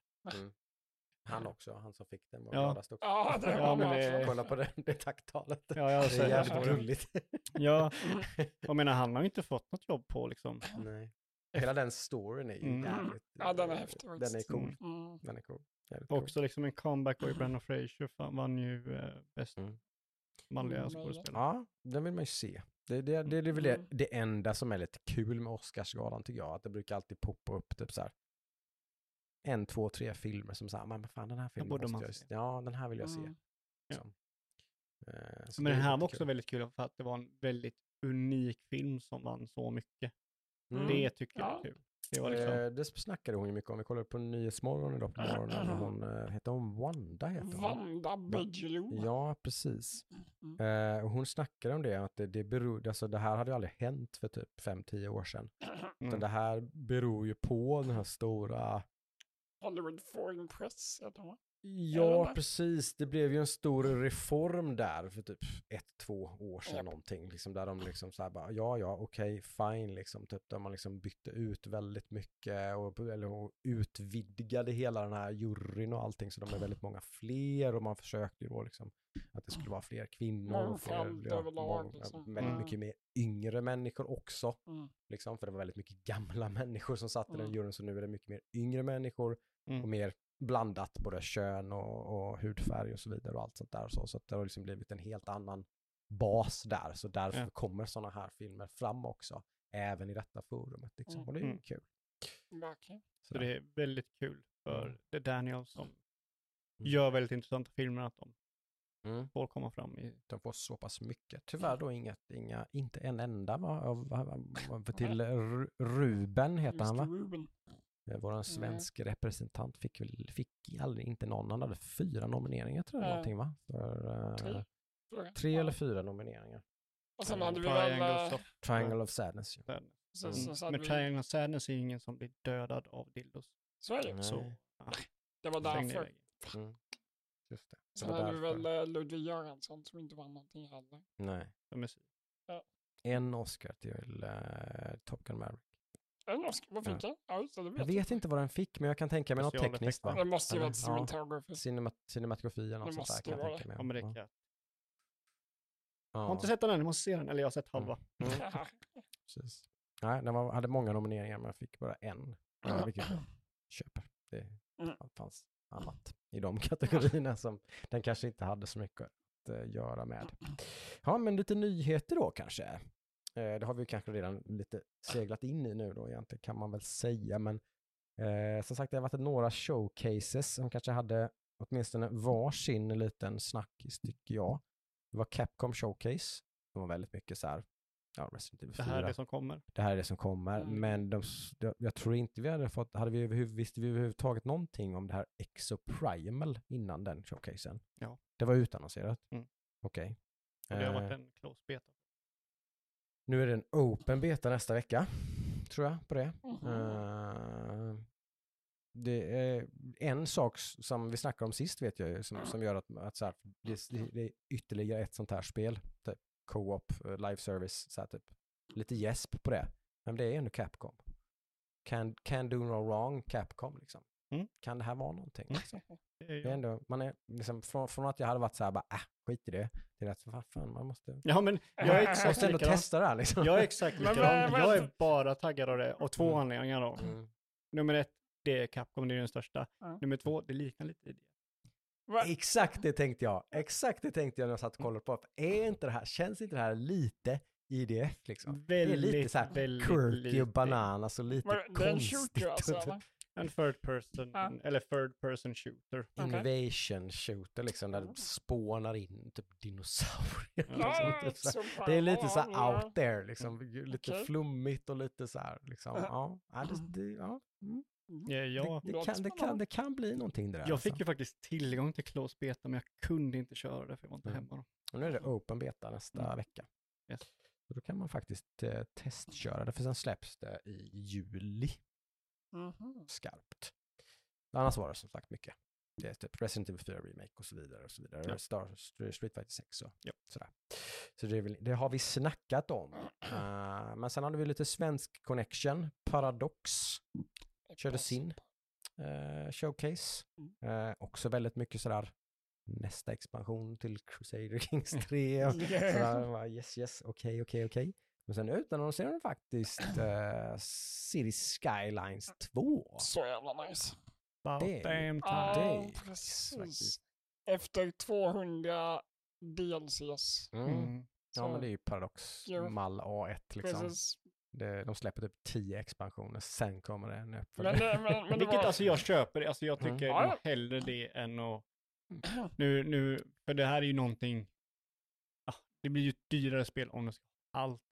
Han också, han som fick den var Ja. gladast också. Ja, det Ja, var men man det-. Kolla på det, det tacktalet. Ja, jag det är jävligt det. gulligt. Ja, jag menar han har ju inte fått något jobb på liksom. Nej. Hela den storyn är ju Mm. jävligt... Ja, den är häftig Den är cool. Mm. Den är cool. Jävligt cool. Också liksom en comeback och Brendan Fraser fan, vann ju eh, bäst Mm. manliga Mm, skådespelare. Ja, den vill man ju se. Det, det, det, det är väl det, Mm. det enda som är lite kul med Oscarsgalan tycker jag. Att det brukar alltid poppa upp typ så här. En, två, tre filmer som säger, men fan den här filmen borde måste man jag se." se. Ja, den här vill jag se. Mm. Ja. Liksom. Eh, så Men det den är här var också kul. väldigt kul för att det var en väldigt unik film som vann så mycket. Mm. Det tycker jag Ja. är kul. Det var liksom, Eh, det snackade hon ju mycket om. Vi kollade på Nyhetsmorgon idag på morgonen. och Hon, eh, heter hon Wanda? Heter hon. Vanda Bigelow. Ja, precis. Mm. Eh, och hon snackade om det, att det, det beror, alltså det här hade ju aldrig hänt för typ 5-10 år sedan. Utan mm, det här beror ju på den här stora Hollywood Foreign Press heter va? Ja, precis. Det blev ju en stor reform där för typ ett, två år sedan Japp. någonting. Liksom, där de liksom så här bara, ja, ja, okej, fine, liksom. Typ, där man liksom bytte ut väldigt mycket och, eller, och utvidgade hela den här juryn och allting. Så de är väldigt många fler och man försökte ju då liksom att det skulle vara fler kvinnor. och Fler, Mångfald överlag, liksom. Väldigt Mm. mycket mer yngre människor också. Mm. Liksom, för det var väldigt mycket gamla människor som satt i den Mm. juryn, så nu är det mycket mer yngre människor Mm. och mer blandat, både kön och, och hudfärg och så vidare och allt sånt där. Så, så att det har liksom blivit en helt annan bas där, så därför Ja. kommer sådana här filmer fram också, även i detta forumet. Liksom. Mm. Och det är ju Mm. kul. Verkligen. Så det är väldigt kul för Mm. The Daniel som gör väldigt intressanta filmer att de Mm. får komma fram i. De får så pass mycket. Tyvärr då inget, inga, inte en enda va, av, av, av, till Ru- Ruben heter han va? Mr. Ruben. Eh, Våran svensk representant fick väl, fick aldrig, inte någon, han hade fyra nomineringar tror jag Ja. någonting va? För, Tre. jag. tre Ja. eller fyra nomineringar. Och sen hade vi eh, of Triangle of Sadness. Ja. Sadness. Så, Mm. så, så hade Men vi, Triangle of Sadness är ju ingen som blir dödad av dildos. så är det. Så ja, Det var därför. Mm. Just det. Det Sen var hade vi väl eh, Ludvig Göransson som inte vann någonting heller. Nej. Musik. En Oscar till uh, Top Gun Maverick. En Oscar, vad fick jag? Ja, det, det vet Jag vet inte vad den fick, men jag kan tänka mig något tekniskt va? Det måste ju vara Eller? Ja. Cinemat cinematografi eller något sånt där kan jag tänka mig. Ja, men det Ja. kan jag. Ja. Jag har inte sett den än, jag måste se den. Eller jag har sett halva. Mm. Precis. Nej, den var, hade många nomineringar men jag fick bara en. Ja, vilket jag köper. Det Mm. fanns annat i de kategorierna som den kanske inte hade så mycket att eh, göra med. Ja, men lite nyheter då kanske. Eh, det har vi kanske redan lite seglat in i nu då egentligen kan man väl säga. Men eh, som sagt, det har varit några showcases som kanske hade åtminstone varsin liten snackis tycker jag. Det var Capcom Showcase. Det var väldigt mycket så här, ja, Resident Evil Det 4 här är det som kommer. det här är det som kommer. Mm. Men de, jag tror inte vi hade fått, hade vi överhuvud, visste vi överhuvudtaget någonting om det här Exoprimal innan den showcasen? Ja. Det var utannonserat? Mm. Okej. Och det har varit Eh, en close beta. Nu är det en open beta nästa vecka, tror jag, på det. Mhm. Eh, det är en sak som vi snackade om sist vet jag ju, som, som gör att, att så här, det, det är ytterligare ett sånt här spel, typ co-op, eh, live service, så här, typ. lite gäsp på det. Men det är ändå Capcom. Can, can do no wrong, Capcom liksom. Mm. Kan det här vara någonting? Mm. Liksom? Det är Det är ändå, man är liksom, från, från att jag hade varit så här bara, äh, skit i det, till att, vad fan, man måste, Ja, men jag är exakt måste ändå likadan. testa det här liksom. Jag är exakt Men likadan. Jag är bara taggad av det. Och två Mm. anledningar då. Mm. Nummer ett, det är Capcom, det är den största. Ja. Nummer två, det liknar lite det. Va? Exakt det tänkte jag. Exakt det tänkte jag när jag satt och kollade på. Är inte det här, känns inte det här lite IDF liksom? det är lite Väldigt, så här väldigt quirky lite. och bananas och lite Var det- Det är en konstigt. shooter alltså, eller? En third person, Ja. eller third person shooter. Invasion shooter liksom, där Mm. det spånar in typ dinosaurier. Ja, liksom, Ja, typ så det är lite så ja. här out there, liksom. lite Okej. flummigt och lite så här. Liksom. Ja. Ja, ja, det, det, ja. Mm. Ja, jag, det, det, kan, det, kan, det kan bli någonting det där. jag fick alltså. ju faktiskt tillgång till close beta, men jag kunde inte köra det för jag var inte Mm. hemma då. Och nu är det open beta nästa Mm. vecka. Yes. Så då kan man faktiskt eh, testköra det, för sen släpps det i juli. Mhm. skarpt. Annars var det som sagt mycket. Det är typ Resident Evil 4 Remake och så vidare. Och så vidare. Ja. Star, Street Fighter 6 och Ja. sådär. Så det, är väl, det har vi snackat om. Eh, men sen hade vi lite svensk connection. Paradox körde sin eh, showcase. Mm. Eh, också väldigt mycket sådär nästa expansion till Crusader Kings 3. Och sådär, bara, yes, yes, okej, okej, okej. Men sen utannonserade de faktiskt uh, City Skylines 2. Så jävla nice. About Det- damn time. är precis. faktiskt- Efter 200 DLCs. Mm. Mm. Ja, men det är ju Paradox mall A1 liksom. Precis. Det, de släpper typ 10 expansioner, sen kommer det en Men uppföljare. men, men Vilket var... alltså jag köper, alltså jag Mm. tycker Ja, nog hellre det än att... Nu, nu, för det här är ju någonting... Ja, det blir ju ett dyrare spel om de ska allt.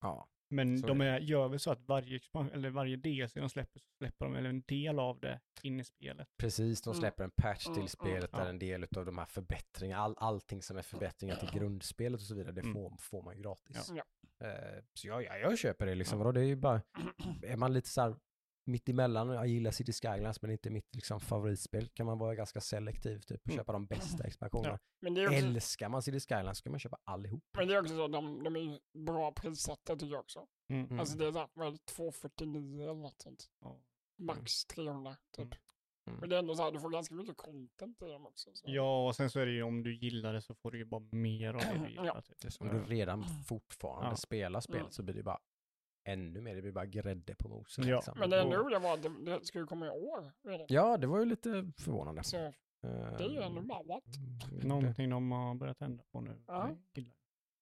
Ja, Men Så de är, gör väl så att varje, eller varje DLC de släpper, så släpper de eller en del av det in i spelet. precis. De Mm. släpper en patch Mm, till mm, spelet där en del av de här förbättringarna, all, allting som är förbättringar till grundspelet och så vidare, det Mm. får, får man ju gratis. Ja. Eh, så jag, jag, jag köper det liksom. Vadå, det är ju bara, är man lite så här mitt emellan. Jag gillar City Skylines men inte mitt liksom, favoritspel. Kan man vara ganska selektiv typ och Mm. köpa de bästa expansionerna. Men det är också, Älskar man City Skylines ska man köpa allihop. men det är också så, de, de är ju bra prissatta tycker jag också. Mm. Mm. Alltså det är så här, vad är det, 249 eller något sånt. Ja. Max 300 typ. Mm. Mm. Men det är ändå så här, du får ganska mycket content i dem också. Så. Ja, och sen så är det ju om du gillar det så får du ju bara mer av det du Ja. gillar. Typ. Det är som du redan fortfarande Ja. spelar spelet Mm. så blir det bara ännu mer. Det blir bara grädde på mosen. Ja. Liksom. Men det Och- enda roliga var det, det ska ju komma i år. Ja, det var ju lite förvånande. Så det är ju ändå bara what? Mm, Någonting de har börjat ändra på nu. Ja. Det.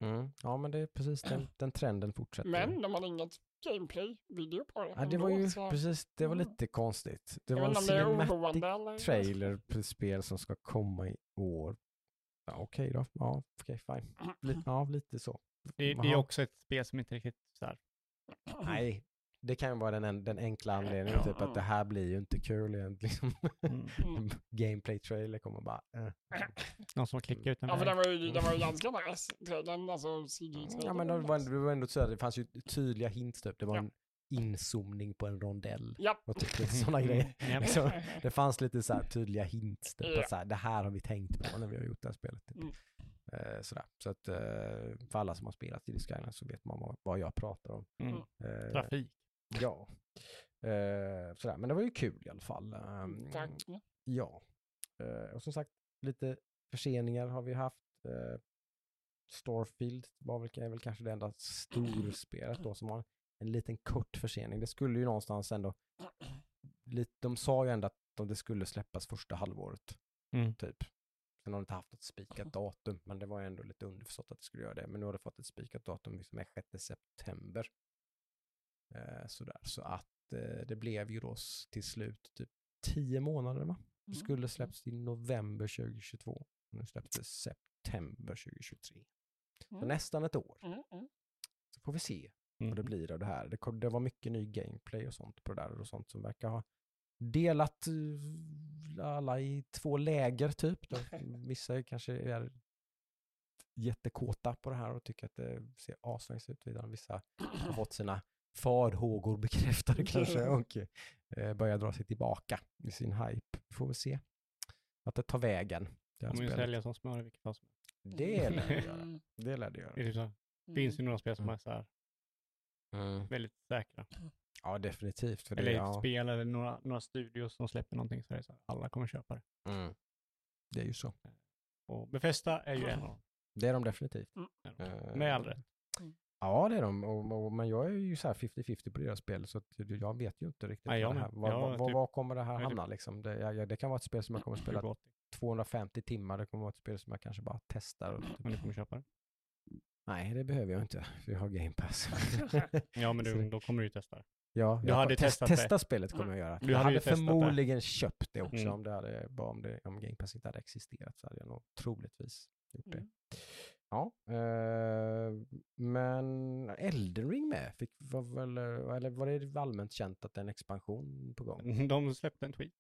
Mm. Ja, men det är precis den, den trenden fortsätter. Men de hade inget gameplay-video på det. ja, det var ju så precis, det var Mm. lite konstigt. Det Jag var en det är cinematic trailer på ett spel som ska komma i år. Ja, okej då. Ja, okej, fine. Li- ja, lite så. Det, det är också ett spel som inte riktigt så här. Nej, det kan ju vara den, en- den enkla anledningen, typ att det här blir ju inte kul egentligen. Mm. Mm. Gameplay-trailer kommer bara... Eh. Någon som klickar ut en Ja, för den var ju, den var ju ganska nice. trailern, Alltså CG Ja, men det var, det var ändå så att det fanns ju tydliga hints typ. Det var Ja. en inzoomning på en rondell Ja. och typ lite sådana grejer. Japp. Liksom, det fanns lite så här tydliga hints, typ, Ja. att så här, det här har vi tänkt på när vi har gjort det här spelet. Typ. Mm. Eh, sådär. Så att eh, för alla som har spelat i Skyline så vet man vad, vad jag pratar om. Mm. Eh, Trafik. ja. Eh, sådär. Men det var ju kul i alla fall. Ehm, Tack. Ja. Eh, och som sagt, lite förseningar har vi haft. Eh, Starfield var väl, är väl kanske det enda storspelet då som har en liten kort försening. Det skulle ju någonstans ändå, lite, de sa ju ändå att de- det skulle släppas första halvåret, Mm. typ. Sen har de inte haft ett spikat datum, men det var ju ändå lite underförstått att det skulle göra det. Men nu har det fått ett spikat datum som är 6 september. Eh, sådär, så att eh, det blev ju då till slut typ tio månader va? Det Mm. skulle släppts i november 2022. Nu släpps det september 2023. Så Mm. nästan ett år. Mm, mm. Så får vi se vad det blir av det här. Det, det var mycket ny gameplay och sånt på det där och sånt som verkar ha delat eh, alla i två läger typ. Vissa kanske är jättekåta på det här och tycker att det ser asnice ut. Vidare vissa har fått sina farhågor bekräftade kanske och eh, börjar dra sig tillbaka i sin hype. Vi får väl se att det tar vägen. Det, kommer ju sälja som smör i vilket fall som helst. det lär det göra. Mm, Det lär det göra. Det mm. finns ju några spel som Mm. är så här Mm. väldigt säkra. Ja, definitivt. För det, Eller ett ja. spel eller några, några studios som släpper någonting så är det så här, alla kommer köpa det. Mm. det är ju så. Och Befästa är ju en av dem. Det är de definitivt. de. Eh, Med all rätt. Ja, det är de. Och, och, men jag är ju så här 50-50 på deras spel, så jag vet ju inte riktigt Nej, jag det här, Jag vad, vad, typ- vad kommer det här typ- hamna liksom. Det, jag, jag, det kan vara ett spel som jag kommer att spela 2080. 250 timmar, det kommer vara ett spel som jag kanske bara testar. Och typ. Men du kommer köpa det. Nej, det behöver jag inte, för jag har game pass. Ja, men du, det- då kommer du ju testa det. Ja, Du jag hade test, testat det. testa spelet kommer jag göra. Du jag hade hade testat det. förmodligen köpt det också Mm. om, det hade, bara om, det, om game pass inte hade existerat så hade jag nog troligtvis gjort det. Mm. Ja, eh, men Elden Ring med, fick, var, väl, eller var det allmänt känt att det är en expansion på gång? De släppte en tweet.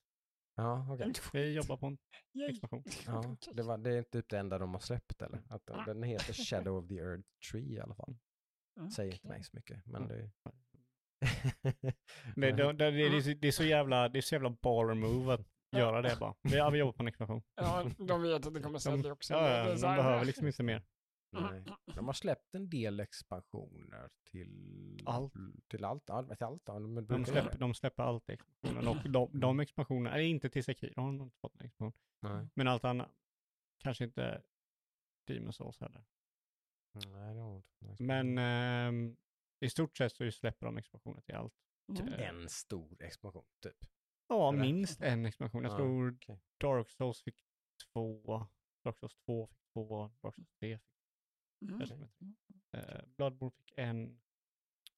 Ja, okej. Vi jobbar på en expansion. Ja, det, var, det är inte typ det enda de har släppt eller? Att den, den heter Shadow of the Earth Tree i alla fall. Säger inte mig så mycket, men det... Det, Nej. det, det, det, är så- det är så jävla, det är så jävla baller move att göra det bara. Vi, ja, vi jobbar på en expansion. Ja, de vet att det kommer sälja också. Ja, ja, är de behöver liksom inte mer. Nej. De har släppt en del expansioner till Allt. Till allt, ja, till allt ja, men De det. de släpper allt i expansionen. Och de, de expansionerna, eller inte till Sekiro, de har inte fått en expansion. Nej. Men allt annat, kanske inte Demon's Souls heller. Nej, det har inte. Men i stort sett så släpper de expansioner till allt. Mm. Eh, En stor expansion, typ. Ja, Eller? minst en expansion. Jag Ja, tror okej. Dark Souls fick två, Dark Souls 2 fick två, Dark Souls 3 fick Mm. Eh, Bloodborne fick en.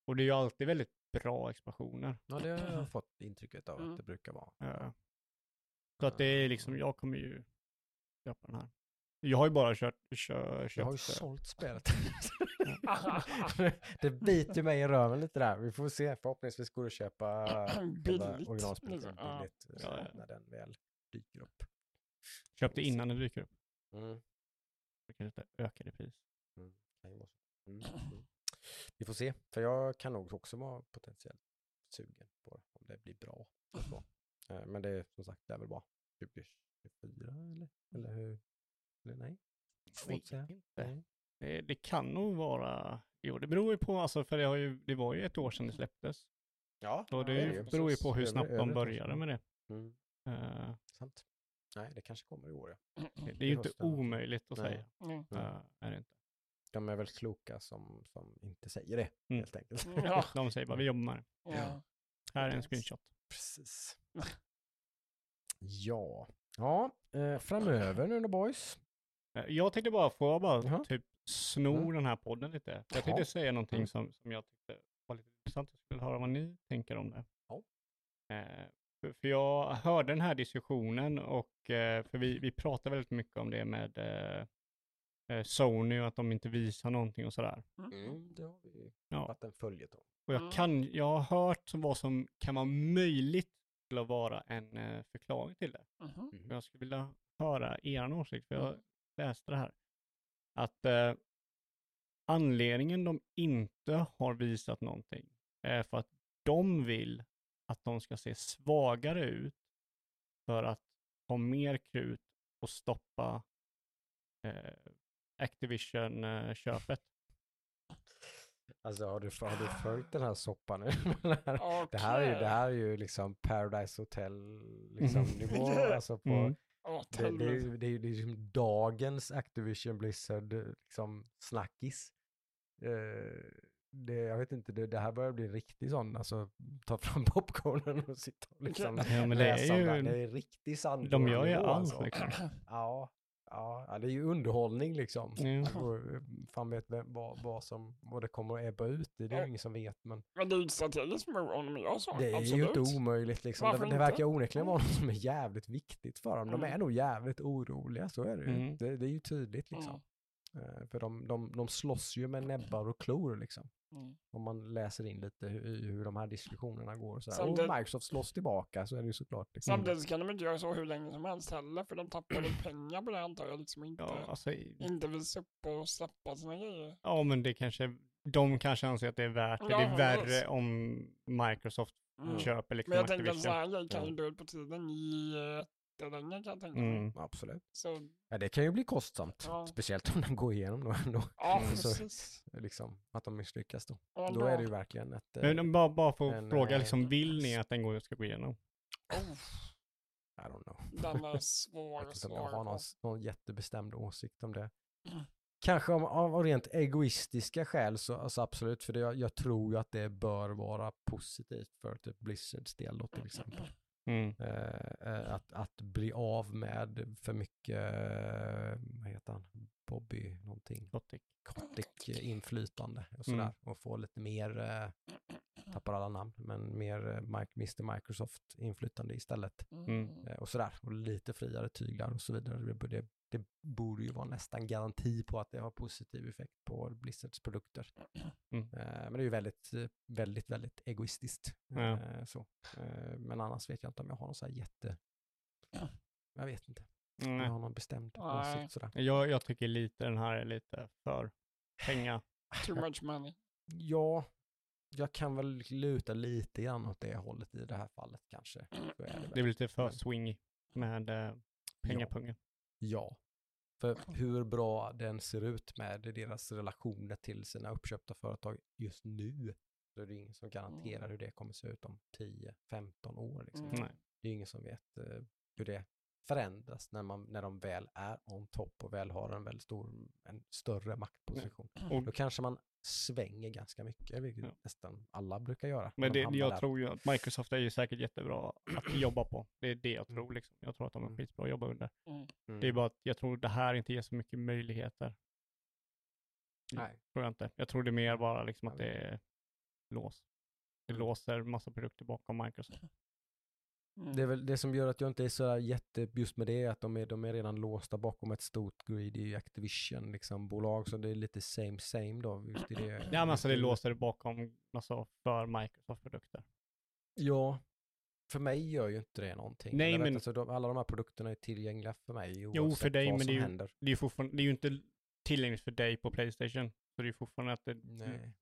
Och det är ju alltid väldigt bra expansioner. Ja, det har jag fått intrycket av Mm. att det brukar vara. Eh, så att det är liksom, jag kommer ju köpa den här. Jag har ju bara kört, kör, köpt Jag har ju sålt spelet. det biter mig i röven lite där. Vi får se. Förhoppningsvis går det att köpa Billigt, originalspelet. Ja. billigt eh, Ja, ja. när den väl dyker upp. köpte innan det dyker upp. Mm. Det kanske inte ökar i pris. så. Mm. Mm. Vi får se, för jag kan nog också vara potentiellt sugen på det. om det blir bra. Eh, Men det är som sagt, det är väl bara 2024 eller? Eller hur? Eller nej? Vet inte. Nej. Det, det kan nog vara, jo det beror ju på, alltså för det, har ju, det var ju ett år sedan det släpptes. Ja, Så det, är det beror ju på hur snabbt över de började med det. Mm, Eh, sant. Nej, det kanske kommer i år ja. det, det är ju inte omöjligt att Nej. säga. Mm. Eh, är det inte. De är väl kloka som, som inte säger det, Mm. helt enkelt. Ja. De säger bara, vi jobbar med det. Ja. Här är en screenshot. Precis. Ja, ja eh, framöver nu då boys. Eh, Jag tänkte bara, får jag bara Jaha. typ sno Mm. den här podden lite? Jag tänkte säga någonting Mm. som, som jag tyckte var lite intressant. Jag skulle höra vad ni tänker om det. Ja. Eh, för, för jag hörde den här diskussionen och, eh, för vi, vi pratar väldigt mycket om det med eh, eh, Sony och att de inte visar någonting och sådär. Mm, det har vi Ja. varit en följetong. Och jag, Mm. kan, jag har hört vad som kan vara möjligt till att vara en förklaring till det. Mhm. Mm. Jag skulle vilja höra er åsikt, för jag läste det här. Att eh, anledningen de inte har visat någonting är för att de vill att de ska se svagare ut för att ha mer krut och stoppa eh, Activision-köpet. Alltså har du, har du följt den här soppan nu? det, här, det, här är, ju- det här är ju liksom Paradise Hotel liksom, Mm. nivå. Alltså på, Mm. Åt det, det, är ju- det, är ju- det är liksom dagens Activision Blizzard eh, liksom, snackis. Eh, det, jag vet inte, det, det här börjar bli riktig sån, alltså ta fram popcornen och sitta och liksom Ja, men det är läsa ju, Det är riktig sand. de gör ju allt liksom. Ja, ja, det är ju underhållning liksom. Eh, fan vet vem, vad, vad, som, vad det kommer att ebba ut i, det är ju ingen som vet. Men Men det är ju ett strategiskt move om de gör så. det är Absolut. ju inte omöjligt liksom. Varför Det, det inte? verkar onekligen vara något som är jävligt viktigt för dem. De är Mm. nog jävligt oroliga, så är det ju. Mm. Det, det är ju tydligt liksom. Eh, För de, de, de slåss ju med näbbar och klor liksom. Mm. Om man läser in lite hur, hur de här diskussionerna går. och Så här. Samtidigt- Och Microsoft slåss tillbaka så är det ju såklart. Liksom. Samtidigt kan de inte göra så hur länge som helst heller, för de tappar väl pengar på det antar jag, liksom inte, Ja, alltså, i- inte visa upp och släppa sina grejer. ja, men det kanske, de kanske anser att det är värt det. Det är Ja, värre precis. om Microsoft Mm. köper liksom Men jag tänker att så här kan ju Ja. dö ut på tiden jag tänka mig. Mm. Absolut. Så, Ja, det kan ju bli kostsamt. Ja. Speciellt om den går igenom då ändå. ja Mm. Så- precis. Liksom, att de misslyckas då. Ja, Då bra. är det ju verkligen ett... eh, Men de bara, bara få en, fråga, eh, liksom, vill ni att den går, ska gå igenom? Oh, I don't know. den är svår, inte om jag har någon, att någon jättebestämd åsikt om det. Mm. Kanske av, av rent egoistiska skäl så alltså absolut, för det, jag, jag tror ju att det bör vara positivt för typ Blizzards del då till exempel. Mm. Eh, eh, att, att bli av med för mycket, eh, vad heter han, Bobby någonting, Kotick. Kotick eh, inflytande och sådär. Mm. Och få lite mer, eh, tappar alla namn, men mer eh, Mr Microsoft inflytande istället. Mm. Eh, och sådär. Och lite friare tyglar och så vidare. Det, det, det borde ju vara nästan garanti på att det har positiv effekt på Blizzards produkter. Mm. Eh, men det är ju väldigt, eh, väldigt, väldigt egoistiskt. Ja. Eh, så. Eh, men annars vet jag inte om jag har någon så här jätte... Jag vet inte. Om jag har någon bestämd åsikt sådär. Jag, jag tycker lite den här är lite för penga. Too much money. Ja, jag kan väl luta lite grann åt det hållet i det här fallet kanske. Så är det, Det är väl. lite för Men- swingy med eh, pengapungen. Ja. För hur bra den ser ut med deras relationer till sina uppköpta företag just nu, så är det ingen som garanterar hur det kommer se ut om 10-15 år. Liksom. Mm. Det är ingen som vet eh, hur det förändras när, man, när de väl är on top och väl har en väldigt stor, en större maktposition. Och, Då kanske man svänger ganska mycket, vilket Ja. nästan alla brukar göra. men de det, jag där. tror ju att Microsoft är ju säkert jättebra att jobba på. Det är det jag Mm. tror liksom. Jag tror att de är Mm. skitbra att jobba under. Mm. Mm. Det är bara att jag tror det här inte ger så mycket möjligheter. Nej. Tror jag inte. Jag tror det är mer bara liksom att det är lås. Det Mm. låser massa produkter bakom Microsoft. Mm. Det är väl det som gör att jag inte är så jätte just med det, är att de är, de är redan låsta bakom ett stort greedy Activision liksom, bolag, så det är lite same same då. Just i det, Ja men alltså det låser bakom, alltså för Microsoft-produkter. Ja, för mig gör ju inte det någonting. Nej, men- Alltså, de, alla de här produkterna är tillgängliga för mig Jo, oavsett för dig, vad men som det är ju- händer. Det är ju fortfarande, det är ju inte tillgängligt för dig på Playstation. Så det är ju fortfarande att det, Nej.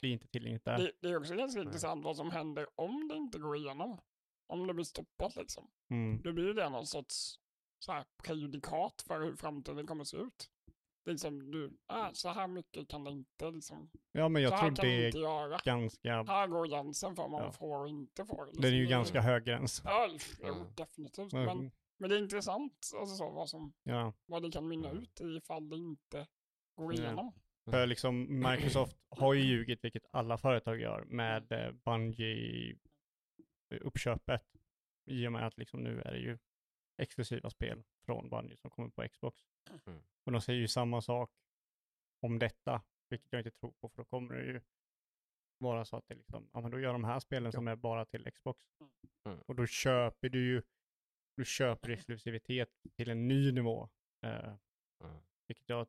blir inte tillgängligt där. Det, det är också ganska Nej. intressant vad som händer om det inte går igenom. Om det blir stoppat liksom. Mm. Då blir det någon sorts så här, prejudikat för hur framtiden kommer att se ut. Liksom, du, äh, så här mycket kan det inte, liksom. Ja, men jag tror det är göra. ganska, Här går gränsen för vad man Ja. får och inte får. Liksom. den är ju Det- ganska hög gräns. Ja, jo, Mm. definitivt. Men, Men, det är intressant alltså så, vad, som, ja. vad det kan mynna ut i ifall det inte går Ja. igenom. För liksom Microsoft har ju ljugit, vilket alla företag gör, med eh, Bungie-uppköpet. I och med att liksom nu är det ju exklusiva spel från Bungie som kommer på Xbox. Mm. Och de säger ju samma sak om detta, vilket jag inte tror på, för då kommer det ju vara så att det liksom, ja men då gör de här spelen som är bara till Xbox. Mm. Och då köper du ju, du köper exklusivitet till en ny nivå. Eh, Mm. vilket jag,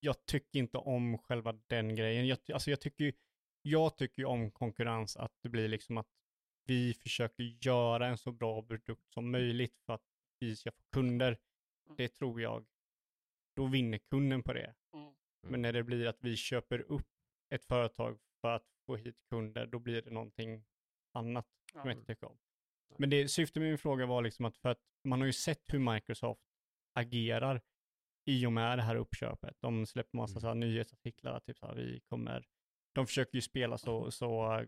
jag tycker inte om själva den grejen. Jag, alltså jag tycker ju, jag tycker ju om konkurrens, att det blir liksom att vi försöker göra en så bra produkt som möjligt för att vi ska få kunder. Det tror jag, då vinner kunden på det. Mm. Men när det blir att vi köper upp ett företag för att få hit kunder, då blir det någonting annat som jag Ja. inte tycker om. Men det, syftet med min fråga var liksom att för att man har ju sett hur Microsoft agerar i och med det här uppköpet. De släpper massa Mm. så här nyhetsartiklar, typ så här, vi kommer, de försöker ju spela så, så,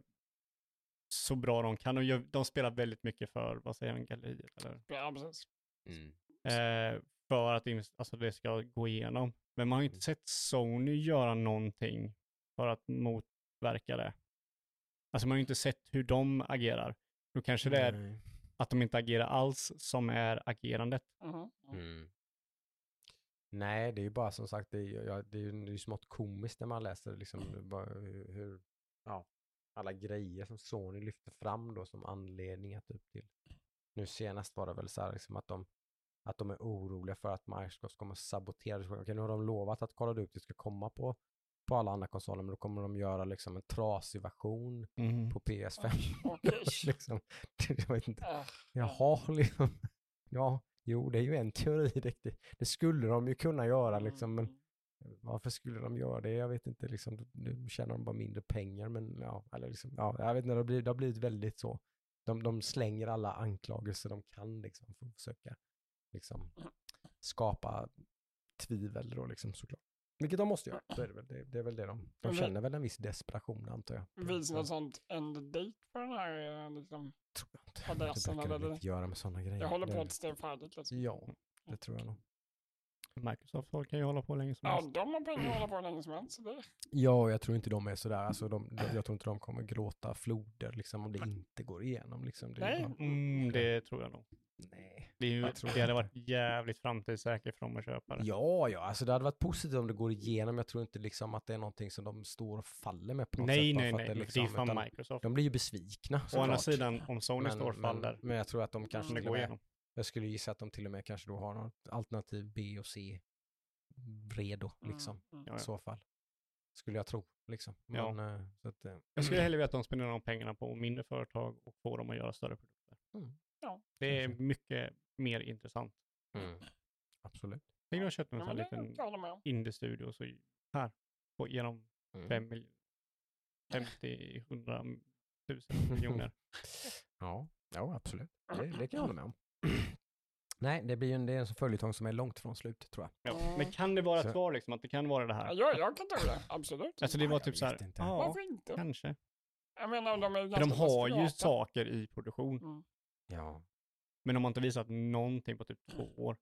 så bra de kan gör, de spelar väldigt mycket för, vad säger man, galleriet eller? Ja, precis. Mm. Eh, för att alltså det ska gå igenom. Men man har inte sett Sony göra någonting för att motverka det. Alltså man har ju inte sett hur de agerar. Då kanske det är Nej. att de inte agerar alls som är agerandet. Mm. Nej, det är ju bara som sagt, det är, ju- ja, det är ju det är ju smått komiskt när man läser liksom bara hur, hur ja, alla grejer som Sony lyfter fram då som anledningar typ till. Nu senast var det väl så här liksom att de att de är oroliga för att Microsoft kommer sabotera. det. Okej, nu har de lovat att Call of Duty ska komma på, på alla andra konsoler, men då kommer de göra liksom en trasig version på PS5. Okej. liksom. Jag vet inte. Jaha, liksom. Ja, jo, det är ju en teori. Det, det, det skulle de ju kunna göra liksom, men mm. Varför skulle de göra det? Jag vet inte, liksom, nu tjänar de bara mindre pengar, men ja, eller liksom, ja, jag vet inte, det har blivit, det har blivit väldigt så. De, de slänger alla anklagelser de kan liksom, för att försöka liksom, skapa tvivel då, liksom, såklart. Vilket de måste göra, så är det väl. Det, det är väl det de, de känner väl en viss desperation, antar jag. Finns det något sånt end date på den här eh, liksom? tror jag inte. adressen Det brukar eller inte göra med sådana grejer. Jag håller Det- på att stå färdigt liksom. Ja, det tror jag nog. Microsoft kan ju hålla på länge som Ja, helst. de har pengar att hålla på hur länge som helst. så Det, Ja, jag tror inte de är sådär, alltså de, de, jag tror inte de kommer gråta floder liksom om det inte går igenom liksom. Det Nej. bara, Mm, det tror jag nog. nej. Det, är ju, Jag tror det hade varit jävligt framtidssäkert för dem att köpa det. Ja, ja, alltså det hade varit positivt om det går igenom. Jag tror inte liksom att det är någonting som de står och faller med på något nej, sätt. nej, för nej. att Det, liksom, är fan utan Microsoft. De blir ju besvikna Å andra sidan, om Sony står och faller, Men, men jag tror att de kanske kan det till och gå med, igenom. Jag skulle gissa att de till och med kanske då har något alternativ B och C redo liksom. Mm, mm. Ja, I ja. så fall. Skulle jag tro liksom. Ja. Men, eh, så att, eh, Jag skulle hellre vilja att de spenderar de pengarna på mindre företag och får dem att göra större produkter. Mm. Ja. Det är mycket mer intressant. mm. Absolut. Tänk om jag köpte en Ja, sån här liten indie-studio så här, på, genom Mm. fem mil- 50, 100 tusen miljoner. Ja, ja absolut. Det, det kan jag hålla med om. Nej, det blir ju en, det är en sån följetong som är långt från slut tror jag. Ja. Mm. Men kan det vara Så- ett svar liksom, att det kan vara det Ja, här? jag, jag kan ta det, absolut. Alltså det Ja, var jag typ så här, inte. ja, Varför inte? kanske. Jag menar, de är ju För de ganska har ju desperata. saker i produktion, Mm. Ja, men de har inte visat någonting på typ två år.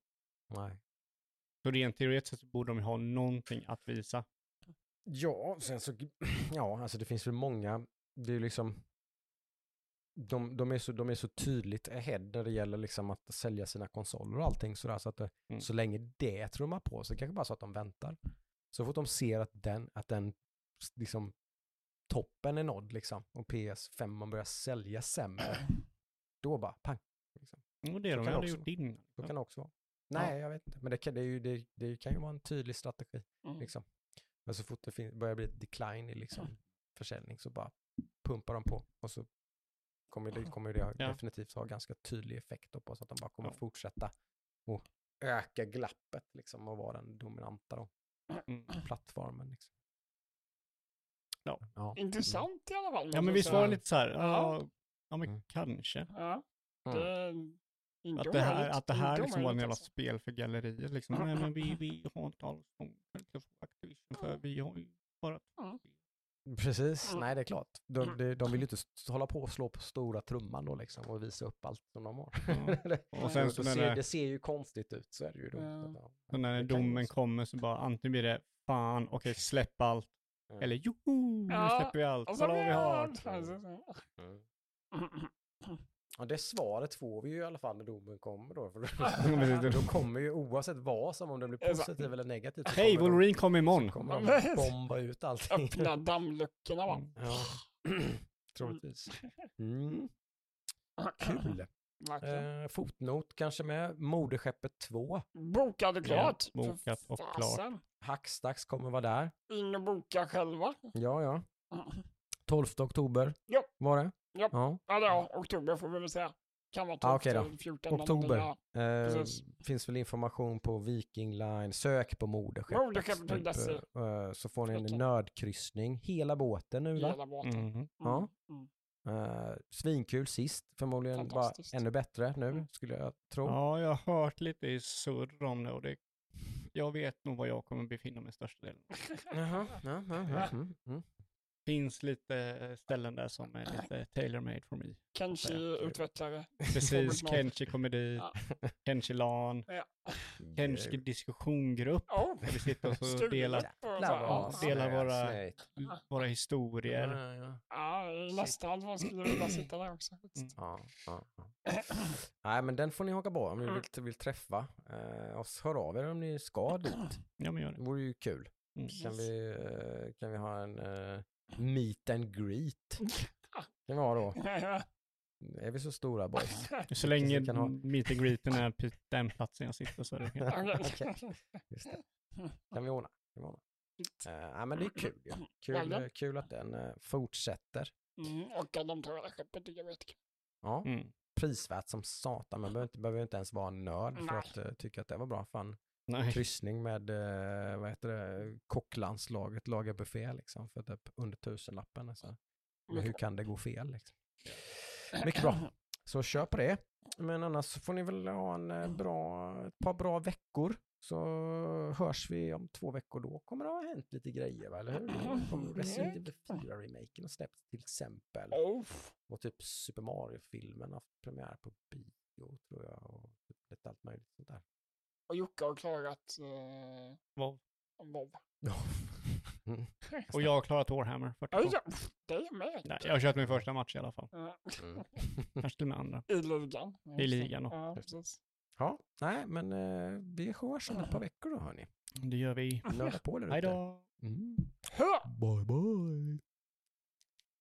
nej. Så rent teoretiskt så borde de ju ha någonting att visa. Ja, sen så, ja, alltså det finns väl många, det är ju liksom, de, de, är så, de är så tydligt ahead när det gäller liksom att sälja sina konsoler och allting sådär, så att det, Mm. så länge det trummar på så kanske bara så att de väntar. Så fort de ser att den, att den liksom toppen är nådd liksom och PS5 man börjar sälja sämre, då bara pang. Liksom. Och det Så de hade också gjort innan. Så kan det också vara. Nej, jag vet inte. Men det kan, det, är ju, det, det kan ju vara en tydlig strategi. Mm. Liksom. Men så fort det börjar bli ett decline i liksom, försäljning så bara pumpar de på. Och så kommer det, kommer det Ja. definitivt ha ganska tydlig effekt på så att de bara kommer Ja. fortsätta och öka glappet liksom och vara den dominanta då, Mm. plattformen. Liksom. Ja. Ja. Intressant i alla fall. Ja, men visst var det lite så här, Ja. ja, ja men Mm. kanske. Ja, Mm. det är inte Att det här, att det här liksom var en jävla alltså. spel för galleriet liksom. Nej men vi, vi har inte alls få Activision för vi har ju bara Precis, Mm. nej det är klart. De, Mm. de, de vill ju inte hålla på och slå på stora trumman då liksom och visa upp allt som de har. Och sen så när ser, det, det ser ju konstigt ut, så är det ju då. Ja. Så när domen kommer så bara antingen blir det fan, okej släpp allt. Ja. Eller joho, nu släpper vi allt. Och så Kolla vad vi har. Mm. Ja, det svaret får vi ju i alla fall när domen kommer då. För då, då kommer ju oavsett vad som, om det blir positivt eller negativt. så Hej, Wolverine kommer imorgon. så kommer de bomba ut allting. Öppna dammluckorna va? Mm. Ja, troligtvis. Mm. Kul. Eh, fotnot kanske med moderskeppet 2. Bokade klart. Ja, bokat och fasen. Hackstacks kommer vara där. In och boka själva. Ja, ja. 12 oktober Ja. var det. Ja. ja. Är oktober får vi väl säga. Kan vara 12 Ah, då. till 14. Oktober. Ja. Eh, finns väl information på Viking Line. Sök på moderskeppet. Moderskeppet.se. eh, så får ni en Verkligen. nödkryssning. Hela båten nu va? Hela båten. Mhm. Ja. Mm. Eh, svinkul sist. Förmodligen bara ännu bättre nu Mm. skulle jag tro. Ja, jag har hört lite i surr om det och det, jag vet nog var jag kommer befinna mig största delen. Jaha, ja, ja, ja. Mm, mm. Finns lite eh, ställen där som är lite tailor-made for me. Kenshi utvecklare. Precis, Fågelmat. Kenchi kommer dit, Ja. Kenchi LAN, Kenchi diskussiongrupp. Oh, Där vi sitter och delar, ja, Ja. delar våra- våra historier. Ja, ja. Ja, nästan man skulle vilja sitta där också. Ja, ja, ja. Nej, men den får ni haka på om ni vill, vill träffa eh, oss. Hör av er om ni ska dit. Ja, men gör Det det. vore ju kul. Mm. Kan vi, eh, kan vi ha en eh, meet and greet? Vi ha då? Är vi så stora boys? Så länge vi kan ha- meet and greeten är på den platsen jag sitter så är det. Okej, just det. Kan vi ordna. Kan vi ordna. Eh, ja, men det är kul ju. Kul, eh, kul att den eh, fortsätter. Mm, och att de tar hela skeppet är jättekul. Ja, Mm. prisvärt som satan. Man behöver inte, behöver inte ens vara en nörd för att tycka att det var bra. Fan, Nej. kryssning med, eh, vad heter det, kocklandslaget, lagar buffé liksom för typ under tusenlappen. Alltså. Men hur kan det gå fel liksom? Mycket bra. Så kör på det. Men annars får ni väl ha en eh, bra, ett par bra veckor. Så hörs vi om två veckor då. Kommer det ha hänt lite grejer va, eller hur? Då kommer Resident Evil 4-remaken att släppas till exempel. Och typ Super Mario-filmen har haft premiär på bio tror jag. Och typ lite allt möjligt sånt där. Och Jocke har klarat eh, Wow. WoW. Mm. Och jag har klarat Warhammer 42. Ja, ja, det är jag med. Nej, jag har kört min första match i alla fall. Mm. Kanske till och med andra. I ligan. I ligan då. Ja, precis. Ja, nej men eh, vi hörs om ett par veckor då hörni. Det gör vi. Nörda på där Hej ute. då! Mm. Hör! Bye bye.